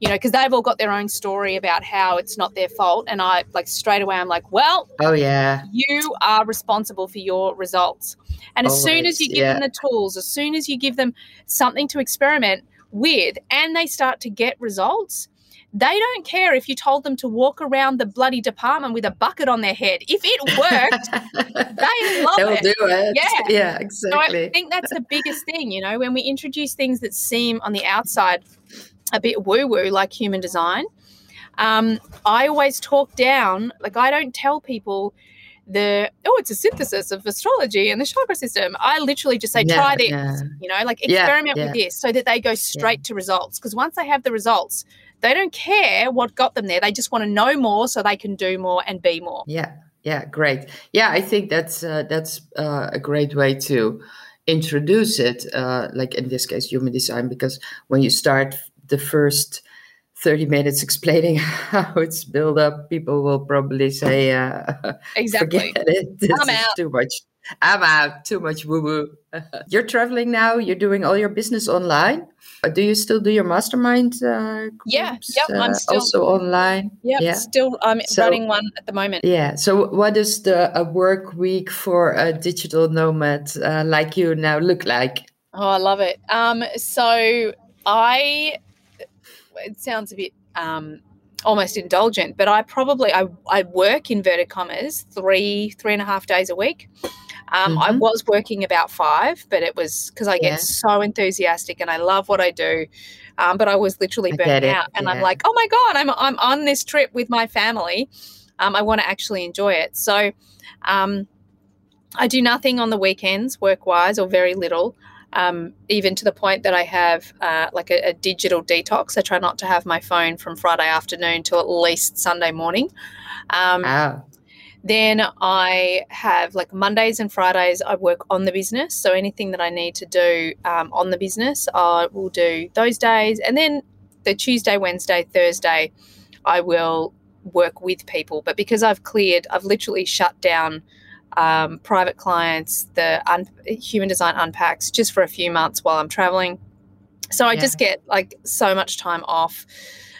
you know, because they've all got their own story about how it's not their fault. And I like straight away, I'm like, well, oh, yeah, you are responsible for your results. And as soon as you give yeah. them the tools, as soon as you give them something to experiment with and they start to get results, they don't care if you told them to walk around the bloody department with a bucket on their head. If it worked, they love They'll it. do it. Yeah, yeah, exactly. So I think that's the biggest thing, you know, when we introduce things that seem on the outside a bit woo woo like human design. Um, I always talk down, like, I don't tell people the oh it's a synthesis of astrology and the chakra system. I literally just say try this you know like experiment yeah, yeah. with this so that they go straight to results. Because once they have the results they don't care what got them there. They just want to know more so they can do more and be more. Yeah yeah great. Yeah i think that's uh, that's uh, a great way to introduce it uh, like in this case human design because when you start the first 30 minutes explaining how it's built up, people will probably say, uh, exactly. forget it. This I'm out. too much. I'm out. Too much woo woo. you're traveling now. You're doing all your business online. Uh, do you still do your mastermind? Uh, yeah. Yep. I'm uh, still also online. Yep, yeah. Still, I'm so, running one at the moment. Yeah. So, what does the a work week for a digital nomad uh, like you now look like? Oh, I love it. Um, so I it sounds a bit um, almost indulgent, but I probably I, I work inverted commas three three and a half days a week. Um, mm-hmm. I was working about five, but it was because I get yeah. so enthusiastic and I love what I do. Um, but I was literally burnt out, and. I'm like, oh my god, I'm I'm on this trip with my family. Um, I want to actually enjoy it. So um, I do nothing on the weekends, work wise, or very little um, even to the point that I have uh, like a, a, digital detox. I try not to have my phone from Friday afternoon till at least Sunday morning. Um, wow. Then I have like Mondays and Fridays, I work on the business. So anything that I need to do um, on the business, I will do those days. And then the Tuesday, Wednesday, Thursday, I will work with people. But because I've cleared, I've literally shut down um, private clients, the un- human design unpacks just for a few months while I'm traveling. So I yeah. just get like so much time off.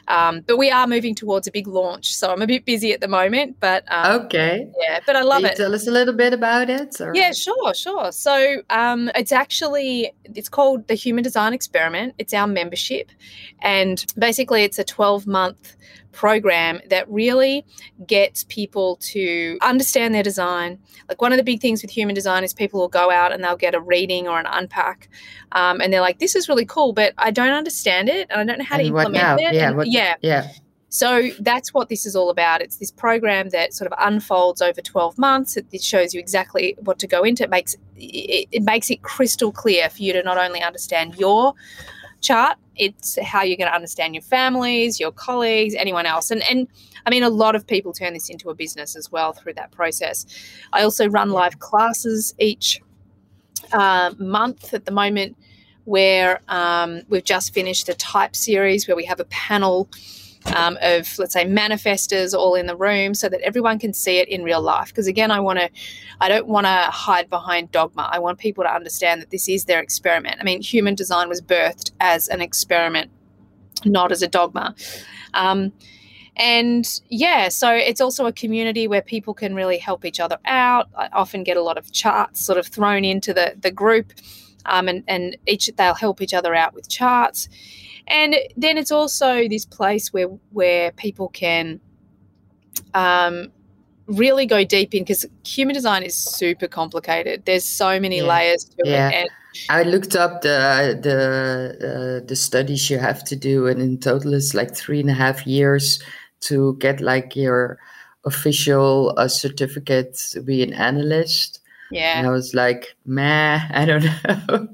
Um, but we are moving towards a big launch, so I'm a bit busy at the moment. But um, okay, yeah, but I love it. Tell us a little bit about it. Or? Yeah, sure, sure. So um, it's actually it's called the Human Design Experiment. It's our membership, and basically it's a 12 month program that really gets people to understand their design. Like one of the big things with human design is people will go out and they'll get a reading or an unpack, um, and they're like, "This is really cool, but I don't understand it, and I don't know how and to implement it." Yeah, and, what, yeah, yeah. So that's what this is all about. It's this program that sort of unfolds over 12 months. It, shows you exactly what to go into. It makes it, it makes it crystal clear for you to not only understand your chart. It's how you're going to understand your families, your colleagues, anyone else. And, and I mean, a lot of people turn this into a business as well through that process. I also run live classes each uh, month at the moment where um, we've just finished a type series where we have a panel um, of let's say manifestors all in the room so that everyone can see it in real life because again i want to i don't want to hide behind dogma i want people to understand that this is their experiment i mean human design was birthed as an experiment not as a dogma um, and yeah, so it's also a community where people can really help each other out. I often get a lot of charts sort of thrown into the, the group, um, and, and each they'll help each other out with charts. And then it's also this place where where people can um, really go deep in because human design is super complicated. There's so many yeah. layers to yeah. it. And I looked up the the uh, the studies you have to do, and in total it's like three and a half years to get like your official uh, certificate to be an analyst. Yeah, and I was like, man, I don't know.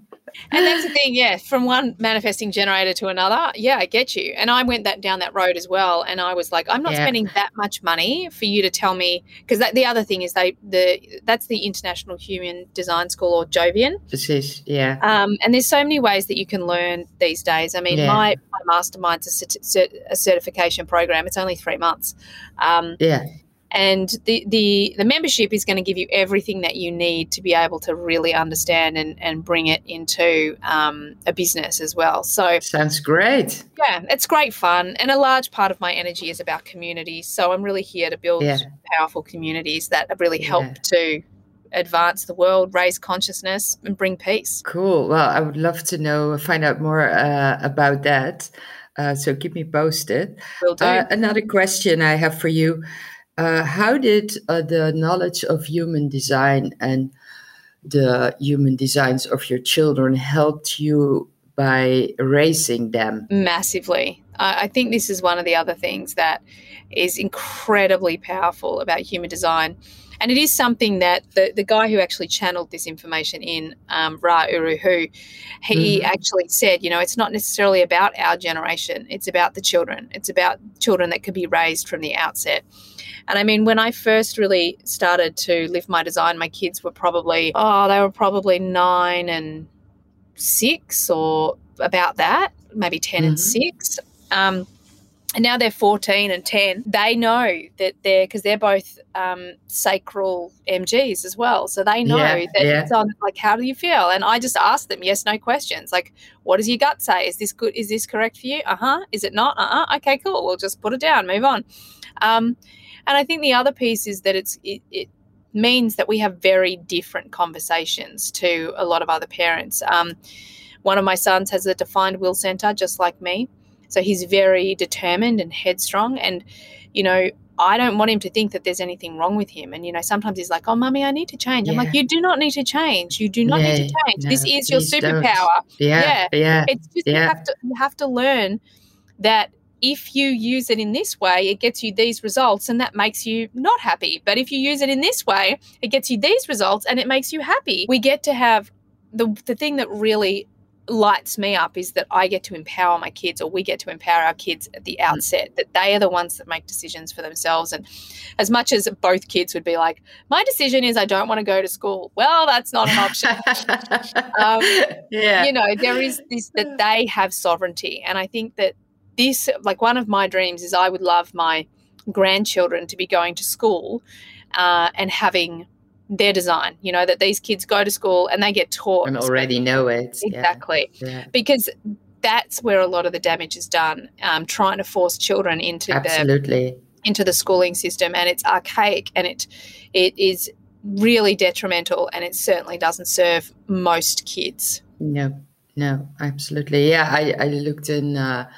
And that's the thing, yeah. From one manifesting generator to another, yeah, I get you. And I went that down that road as well. And I was like, I'm not yeah. spending that much money for you to tell me because the other thing is they the that's the International Human Design School or Jovian. Is yeah. Um, and there's so many ways that you can learn these days. I mean, yeah. my, my mastermind's a, cert- a certification program. It's only three months. Um, yeah and the, the the membership is going to give you everything that you need to be able to really understand and, and bring it into um, a business as well so sounds great yeah it's great fun and a large part of my energy is about community so i'm really here to build yeah. powerful communities that really help yeah. to advance the world raise consciousness and bring peace cool well i would love to know find out more uh, about that uh, so keep me posted. Will do. Uh, another question I have for you uh, how did uh, the knowledge of human design and the human designs of your children helped you by raising them? Massively. I think this is one of the other things that is incredibly powerful about human design. And it is something that the, the guy who actually channeled this information in, um, Ra Uru Hu, he mm-hmm. actually said, you know, it's not necessarily about our generation, it's about the children. It's about children that could be raised from the outset. And I mean, when I first really started to live my design, my kids were probably, oh, they were probably nine and six or about that, maybe 10 mm-hmm. and six. Um, and now they're 14 and 10 they know that they're because they're both um, sacral mgs as well. So they know yeah, that yeah. it's on like how do you feel? And i just ask them yes no questions. Like what does your gut say? Is this good? Is this correct for you? Uh-huh. Is it not? Uh-uh. Okay cool. We'll just put it down. Move on. Um, and I think the other piece is that it's it, it means that we have very different conversations to a lot of other parents. Um, one of my sons has a defined will center, just like me. So he's very determined and headstrong. And, you know, I don't want him to think that there's anything wrong with him. And, you know, sometimes he's like, oh, mummy, I need to change. Yeah. I'm like, you do not need to change. You do not yeah, need to change. No, this is your superpower. Yeah. Yeah. yeah. It's just you have to you have to learn that if you use it in this way, it gets you these results and that makes you not happy. But if you use it in this way, it gets you these results and it makes you happy. We get to have the, the thing that really lights me up is that I get to empower my kids, or we get to empower our kids at the outset, that they are the ones that make decisions for themselves. And as much as both kids would be like, my decision is I don't want to go to school, well, that's not an option. um, yeah. You know, there is this that they have sovereignty. And I think that this, like one of my dreams is I would love my grandchildren to be going to school uh, and having their design, you know, that these kids go to school and they get taught. And already know it. Exactly. Yeah. Yeah. Because that's where a lot of the damage is done, um, trying to force children into Absolutely. the into the schooling system and it's archaic and it it is really detrimental and it certainly doesn't serve most kids. No, no, absolutely. Yeah, I, I looked in uh,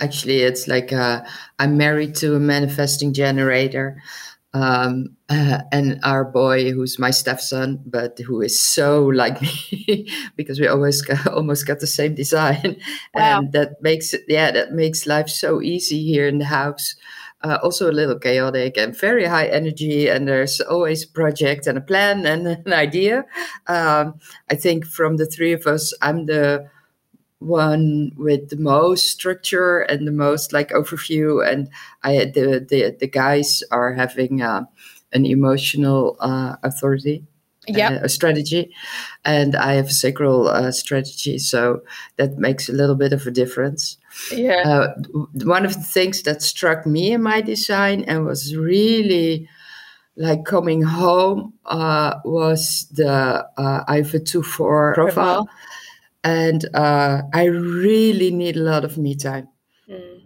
actually it's like uh, i'm married to a manifesting generator um, uh, and our boy who's my stepson but who is so like me because we always got, almost got the same design. Wow. and that makes it yeah that makes life so easy here in the house. Uh, also a little chaotic and very high energy and there's always a project and a plan and an idea. Um, i think from the three of us i'm the one with the most structure and the most like overview. And i the the, the guys are having uh, an emotional uh, authority yeah uh, a strategy. And i have a sacral uh, strategy so that makes a little bit of a difference. Yeah. Uh, one of the things that struck me in my design and was really like coming home uh, was the uh, IFA 2-4 profile. Profile. And uh, I really need a lot of me time. Mm.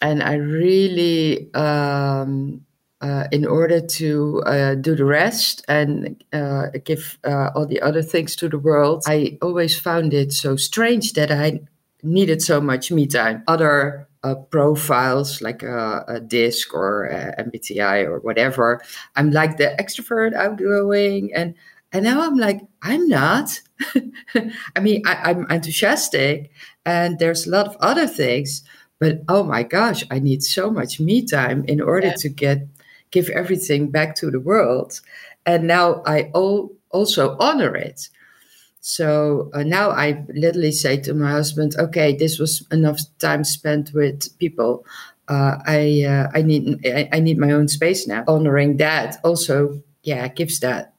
And I really, um, uh, in order to uh, do the rest and uh, give uh, all the other things to the world, I always found it so strange that I needed so much me time. Other uh, profiles like a, a DISC or MBTI or whatever. I'm like the extrovert, outgoing, and and now I'm like I'm not. I mean, I, I'm enthusiastic, and there's a lot of other things, but oh my gosh, I need so much me time in order Yeah. to get give everything back to the world, and now I all, also honor it. So uh, now I literally say to my husband, "Okay, this was enough time spent with people. Uh, I uh, I need I, I need my own space now." Honoring that also, yeah, gives that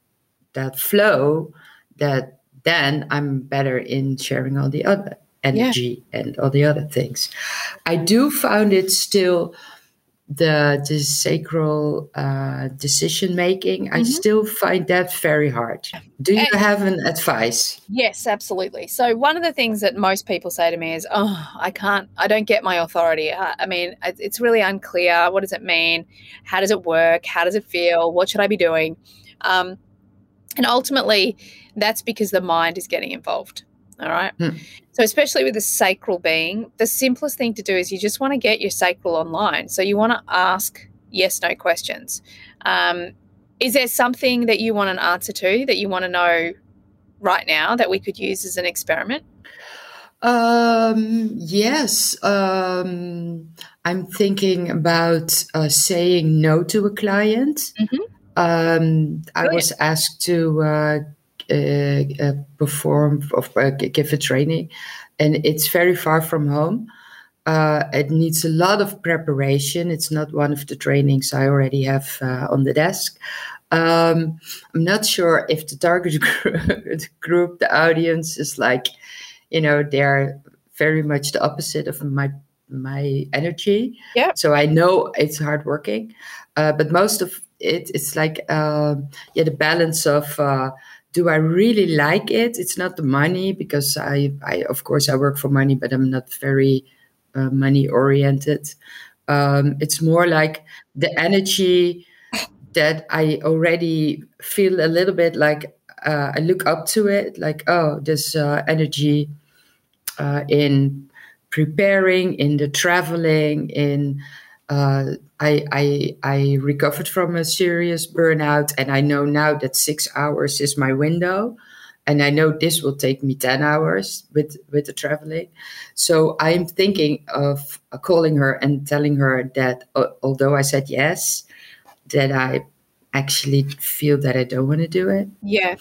that flow that then I'm better in sharing all the other energy and all the other things. I do find it still the the sacral uh, decision making. I Mhm. still find that very hard. Do you And- have an advice? Yes, absolutely. So one of the things that most people say to me is, "Oh, I can't. I don't get my authority. I, I mean, it's really unclear. What does it mean? How does it work? How does it feel? What should I be doing?" Um, and ultimately, that's because the mind is getting involved. All right. Hmm. So especially with the sacral being, the simplest thing to do is you just want to get your sacral online. So you want to ask yes/no questions. Um, is there something that you want an answer to that you want to know right now that we could use as an experiment? Um, yes. Um, I'm thinking about uh, saying no to a client. Mhm. Um, I was asked to uh, perform or uh, give a training, and it's very far from home. Uh, it needs a lot of preparation. It's not one of the trainings I already have uh, on the desk. Um, I'm not sure if the target group, group, the audience, is like, you know, they're very much the opposite of my my energy. Yeah. So I know it's hardworking, uh, but most of it, it's like, um, yeah, the balance of. Do I really like it? It's not the money because I, I of course, I work for money, but I'm not very uh, money oriented. Um, it's more like the energy that I already feel a little bit like uh, I look up to it, like oh, this uh, energy uh, in preparing, in the traveling, in uh, I, I I recovered from a serious burnout, and I know now that six hours is my window, and I know this will take me ten hours with with the traveling. So I'm thinking of uh, calling her and telling her that uh, although I said yes, that I actually feel that I don't want to do it. Yeah.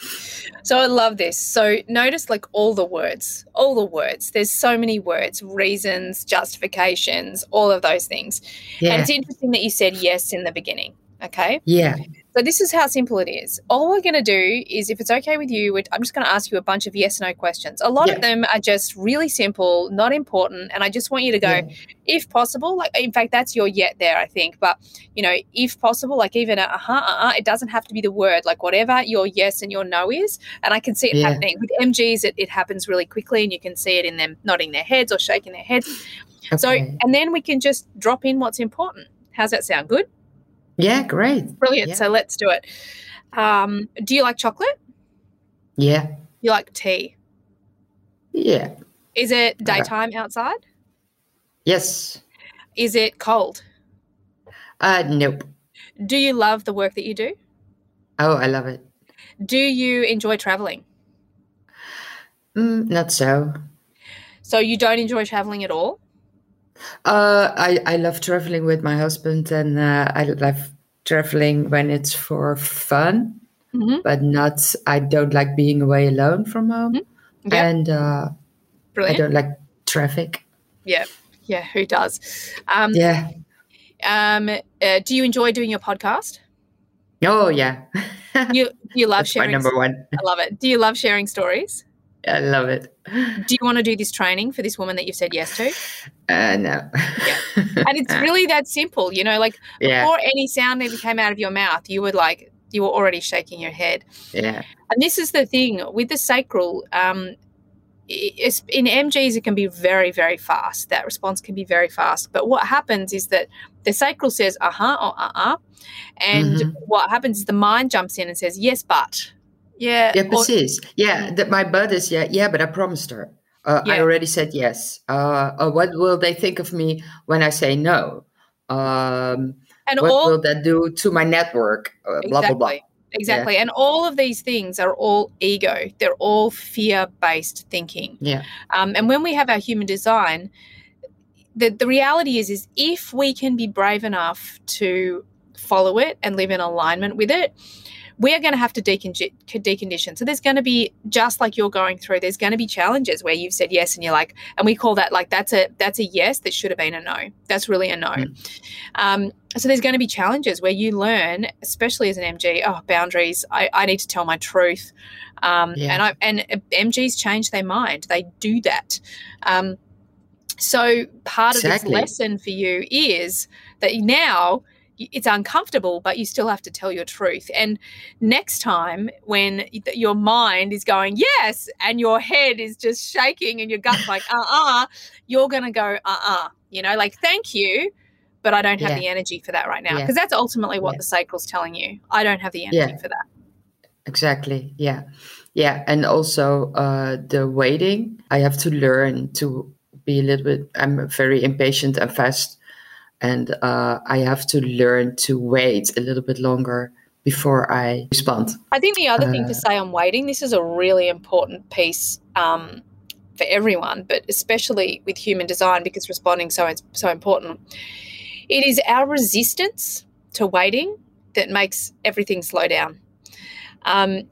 So I love this. So notice like all the words, all the words. There's so many words, reasons, justifications, all of those things. Yeah. And it's interesting that you said yes in the beginning. Okay. yeah, So this is how simple it is. All we're going to do is, if it's okay with you, I'm just going to ask you a bunch of yes no questions. A lot Yeah. of them are just really simple, not important. And I just want you to go, yeah, if possible, like in fact, that's your yet there, I think. But you know, if possible, like even a uh-huh, uh-uh, it doesn't have to be the word, like whatever your yes and your no is. And I can see it Yeah. happening with MGs. It, it happens really quickly, and you can see it in them nodding their heads or shaking their heads. So, and then we can just drop in what's important. How's that sound? Good, yeah, great. brilliant. Yeah. So let's do it. Um, do you like chocolate? Yeah, You like tea? yeah, Is it daytime outside? yes. Is it cold? Uh, nope. Do you love the work that you do? Oh, I love it. Do you enjoy traveling? Mm, not so. So you don't enjoy traveling at all? Uh, I I love traveling with my husband, and uh, I love traveling when it's for fun, Mm-hmm. but not. I don't like being away alone from home, Yeah, and uh, I don't like traffic. Yeah, yeah. Who does? Um, yeah. Um, uh, do you enjoy doing your podcast? Oh yeah. you you love That's sharing. my number one. I love it. Do you love sharing stories? I love it. Do you want to do this training for this woman that you've said yes to? Uh, no. Yeah. And it's really that simple, you know, like yeah, before any sound even came out of your mouth, you were like you were already shaking your head. yeah, And this is the thing with the sacral. Um, it's, in MGs, it can be very, very fast. That response can be very fast. But what happens is that the sacral says uh huh or uh uh, and Mhm. what happens is the mind jumps in and says yes, but yeah, yeah, or- Yeah, that my is yeah, yeah, but I promised her. Uh, I already said yes. Uh, uh, what will they think of me when I say no? Um, and what all will that do to my network? Uh, blah blah blah. Exactly. Exactly. And all of these things are all ego. They're all fear based thinking. Yeah, Um, and when we have our human design, the, the reality is, is if we can be brave enough to follow it and live in alignment with it, we are going to have to decondi- decondition. So there's going to be just like you're going through. There's going to be challenges where you've said yes and you're like, and we call that like that's a that's a yes that should have been a no. That's really a no. Mm. Um, so there's going to be challenges where you learn, especially as an MG, oh boundaries. I, I need to tell my truth, um, Yeah. and I and MGs change their mind. They do that. Um, so part of this lesson for you is that now it's uncomfortable, but you still have to tell your truth. And next time, when your mind is going yes, and your head is just shaking, and your gut's like uh uh, you're gonna go uh uh. You know, like thank you, but I don't have Yeah. the energy for that right now Yeah. because that's ultimately what Yeah. the sacral's telling you. I don't have the energy Yeah. for that. exactly. Yeah, yeah, and also uh, the waiting. I have to learn to be a little bit. I'm very impatient and fast, and uh, I have to learn to wait a little bit longer before I respond. I think the other thing Uh, to say on waiting, this is a really important piece um, for everyone, but especially with human design because responding so so important. It is our resistance to waiting that makes everything slow down. Um,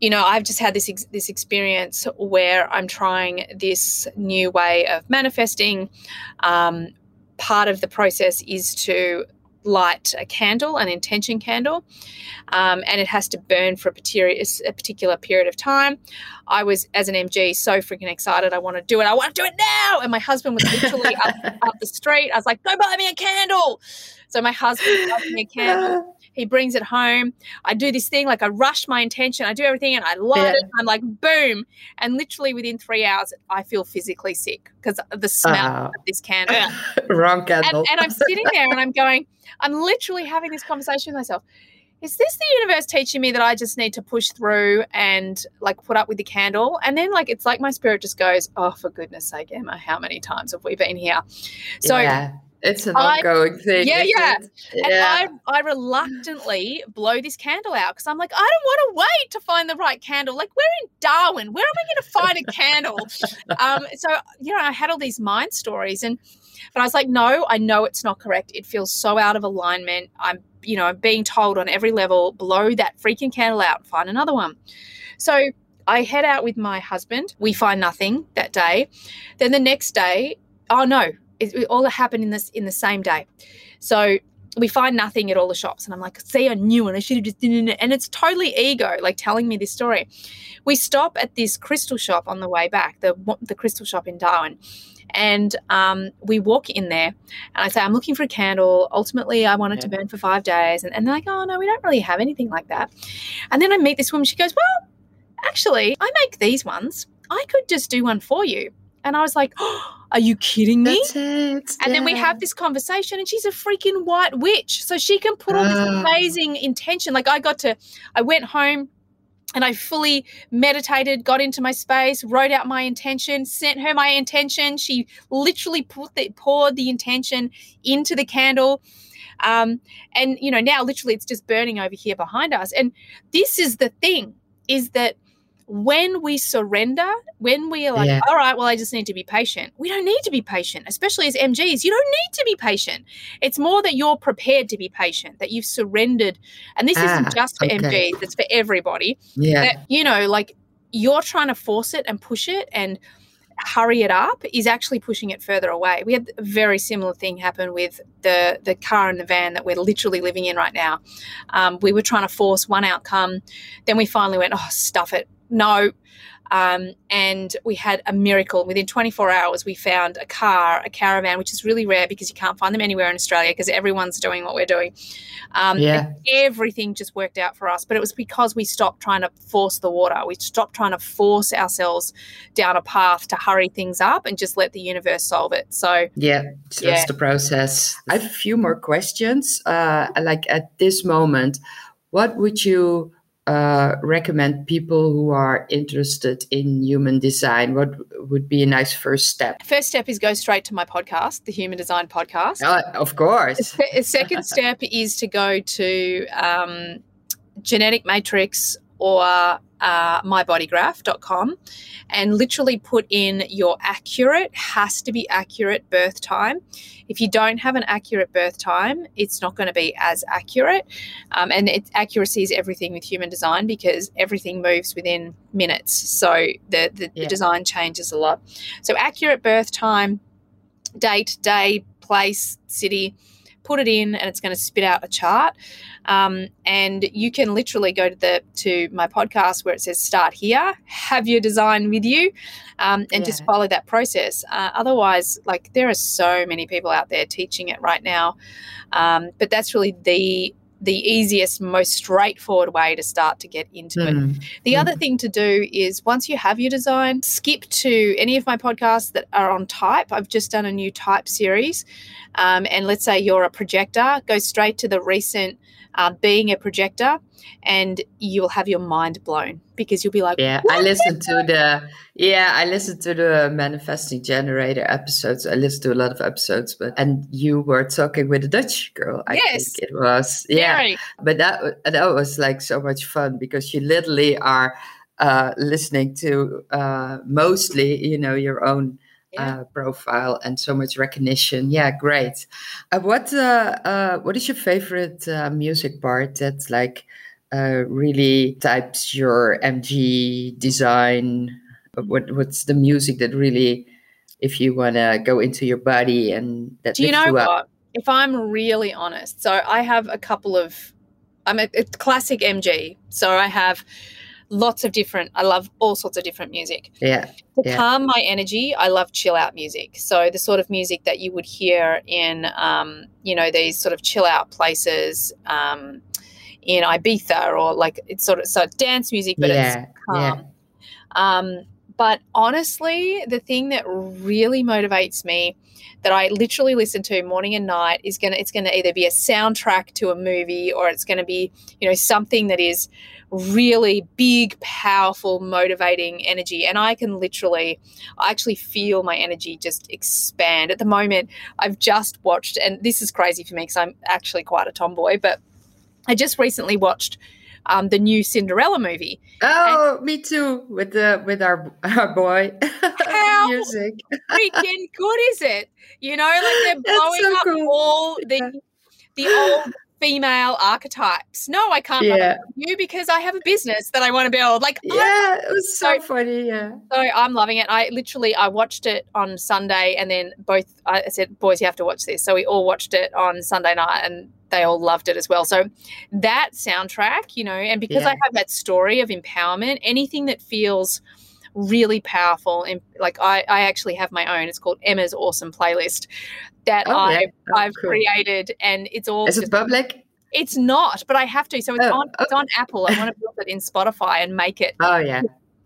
you know, I've just had this ex- this experience where I'm trying this new way of manifesting. Um, part of the process is to light a candle, an intention candle, um, and it has to burn for a particular, a particular period of time. I was, as an MG, so freaking excited. I want to do it. I want to do it now. And my husband was literally up, up the street. I was like, go buy me a candle. So my husband buys me a candle. He brings it home. I do this thing, like I rush my intention. I do everything and I light Yeah. it. I'm like, boom. And literally within three hours, I feel physically sick because of the smell Ah. of this candle. Wrong And, candle. and I'm sitting there and I'm going, I'm literally having this conversation with myself. Is this the universe teaching me that I just need to push through and like put up with the candle? And then like it's like my spirit just goes, Oh, for goodness sake, Emma, how many times have we been here? So yeah, it's an I- ongoing thing. Yeah, yeah. and yeah. I, I reluctantly blow this candle out because I'm like, I don't want to wait to find the right candle. Like, we're in Darwin. Where am I going to find a candle? um, so, you know, I had all these mind stories. And, but I was like, no, I know it's not correct. It feels so out of alignment. I'm, you know, I'm being told on every level, blow that freaking candle out and find another one. So I head out with my husband. We find nothing that day. Then the next day, oh no, it, it all happened in this in the same day. So we find nothing at all the shops, and I'm like, see, I knew, and I should have just done it. And it's totally ego, like telling me this story. We stop at this crystal shop on the way back, the the crystal shop in Darwin. And um, we walk in there, and I say, I'm looking for a candle. Ultimately, I want it to burn for five days. And, and they're like, Oh, no, we don't really have anything like that. And then I meet this woman. She goes, Well, actually, I make these ones. I could just do one for you. And I was like, oh, Are you kidding me? That's it. And then we have this conversation, and she's a freaking white witch. So she can put all this Ah. amazing intention. Like I got to, I went home and I fully meditated, got into my space, wrote out my intention, sent her my intention. She literally put the, poured the intention into the candle. Um, and, you know, now literally it's just burning over here behind us. And this is the thing is that when we surrender, when we are like, Yeah. all right, well, I just need to be patient, we don't need to be patient, especially as MGs. You don't need to be patient. It's more that you're prepared to be patient, that you've surrendered. And this Ah, isn't just for okay. MGs, it's for everybody. Yeah. That, you know, like you're trying to force it and push it and hurry it up is actually pushing it further away. We had a very similar thing happen with the the car and the van that we're literally living in right now. Um, we were trying to force one outcome, then we finally went, oh stuff it, no, um, and we had a miracle. Within 24 hours, we found a car, a caravan, which is really rare because you can't find them anywhere in Australia because everyone's doing what we're doing. Um, yeah. Everything just worked out for us. But it was because we stopped trying to force the water. We stopped trying to force ourselves down a path to hurry things up and just let the universe solve it. So, yeah, so yeah. that's the process. I have a few more questions. Uh, like at this moment, what would you uh, recommend people who are interested in human design? What would be a nice first step? First step is go straight to my podcast, the Human Design Podcast. Uh, of course. The second step is to go to um, Genetic Matrix or uh, mybodygraph.com and literally put in your accurate, has to be accurate birth time. If you don't have an accurate birth time, it's not going to be as accurate. Um, and it, accuracy is everything with human design because everything moves within minutes. So the, the, yeah. the design changes a lot. So, accurate birth time, date, day, place, city put it in and it's going to spit out a chart. Um, and you can literally go to the to my podcast where it says start here, have your design with you, um, and yeah. just follow that process. Uh, otherwise, like there are so many people out there teaching it right now, um, but that's really the the easiest, most straightforward way to start to get into mm. it. Hmm. The mm. other thing to do is once you have your design, skip to any of my podcasts that are on type. I've just done a new type series. Um, and let's say you're a projector, go straight to the recent uh, being a projector and you'll have your mind blown because you'll be like yeah i listened to the yeah i listened to the manifesting generator episodes i listened to a lot of episodes but and you were talking with a dutch girl i yes. think it was yeah but that that was like so much fun because you literally are uh, listening to uh, mostly you know your own yeah. uh, profile and so much recognition. Yeah, great. Uh, what uh, uh what is your favorite uh, music part that like uh, really types your MG design? What what's the music that really, if you want to go into your body and that do you know you what? If I'm really honest, so I have a couple of. I'm a, a classic MG, so I have lots of different i love all sorts of different music yeah to yeah. calm my energy i love chill out music so the sort of music that you would hear in um, you know these sort of chill out places um, in ibiza or like it's sort of so dance music but yeah. it's calm yeah. um, but honestly the thing that really motivates me that I literally listen to morning and night is gonna it's gonna either be a soundtrack to a movie or it's gonna be you know something that is really big, powerful, motivating energy. And I can literally, I actually feel my energy just expand. At the moment, I've just watched, and this is crazy for me because I'm actually quite a tomboy, but I just recently watched um, the new Cinderella movie. Oh, and me too. With the with our our boy. How music. freaking good is it? You know, like they're blowing so up cool. all the the old female archetypes. No, I can't yeah. you because I have a business that I want to build. Like, yeah, it was so, so, funny. Yeah. So I'm loving it. I literally I watched it on Sunday, and then both I said, "Boys, you have to watch this." So we all watched it on Sunday night, and they all loved it as well. So that soundtrack, you know, and because yeah. I have that story of empowerment, anything that feels really powerful and like I, I actually have my own it's called emma's awesome playlist that oh, I've, yeah. oh, I've cool. created, and it's all. Is it public? It's not, but I have to. So it's oh, on. It's on Apple. I want to build it in Spotify and make it. Oh yeah.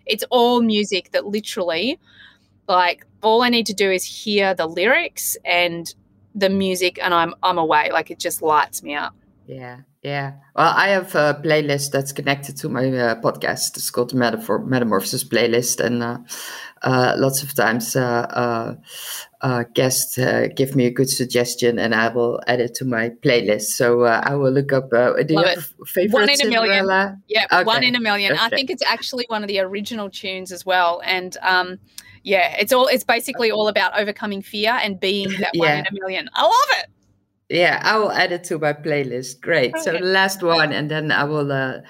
It's all music that literally, like, all I need to do is hear the lyrics and the music, and I'm I'm away. Like it just lights me up. Yeah. Yeah. Well, I have a playlist that's connected to my uh, podcast. It's called the Metaphor Metamorphosis playlist, and uh, uh, lots of times uh, uh, uh, guests give me a good suggestion, and I will add it to my playlist. So I will look up. do Love you have favorite One in a million. Yeah, okay. one in a million. Okay. I think it's actually one of the original tunes as well, and. Um, yeah, it's all. It's basically all about overcoming fear and being that yeah. one in a million. I love it. Yeah, I will add it to my playlist. Great. Okay. So the last one, and then I will uh,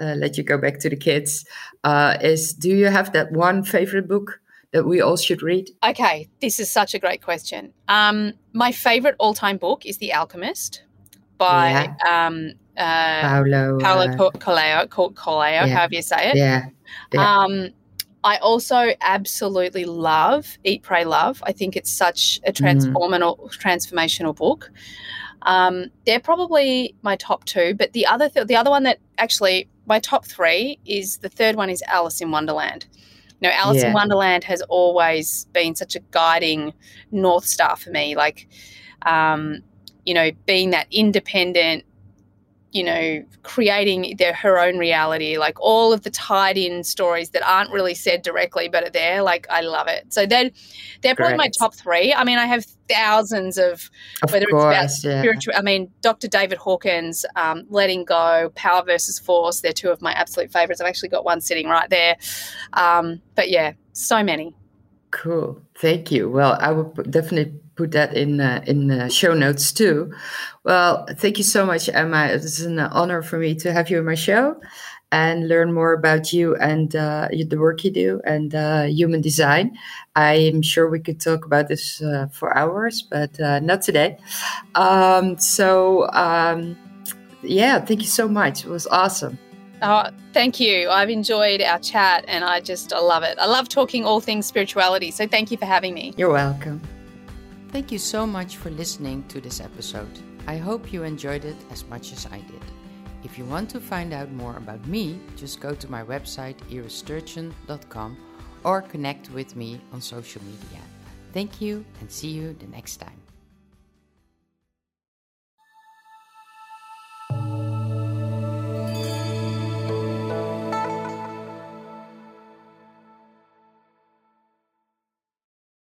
uh, let you go back to the kids. Uh, is do you have that one favorite book that we all should read? Okay, this is such a great question. Um, my favorite all time book is The Alchemist by yeah. um, uh, Paulo, Paulo uh, Coelho, Coelho yeah. however you say it. Yeah. yeah. Um, I also absolutely love Eat, Pray, Love. I think it's such a mm. transformational, mm. transformational book. Um, they're probably my top two, but the other th- the other one that actually my top three is the third one is Alice in Wonderland. You know, Alice yeah. in Wonderland has always been such a guiding north star for me. Like, um, you know, being that independent you know, creating their her own reality, like all of the tied in stories that aren't really said directly but are there. Like I love it. So they're they're probably my top three. I mean, I have thousands of, of whether course, it's about yeah. spiritual. I mean, Dr. David Hawkins, um, Letting Go, Power versus Force. They're two of my absolute favorites. I've actually got one sitting right there. Um, but yeah, so many. Cool. Thank you. Well, I will definitely put that in uh, in the show notes too. Well, thank you so much, Emma. It is an honor for me to have you in my show and learn more about you and uh, the work you do and uh, human design. I'm sure we could talk about this uh, for hours, but uh, not today. Um, so, um, yeah, thank you so much. It was awesome. Oh, thank you. I've enjoyed our chat and I just I love it. I love talking all things spirituality. So thank you for having me. You're welcome. Thank you so much for listening to this episode. I hope you enjoyed it as much as I did. If you want to find out more about me, just go to my website iristurgeon.com or connect with me on social media. Thank you and see you the next time.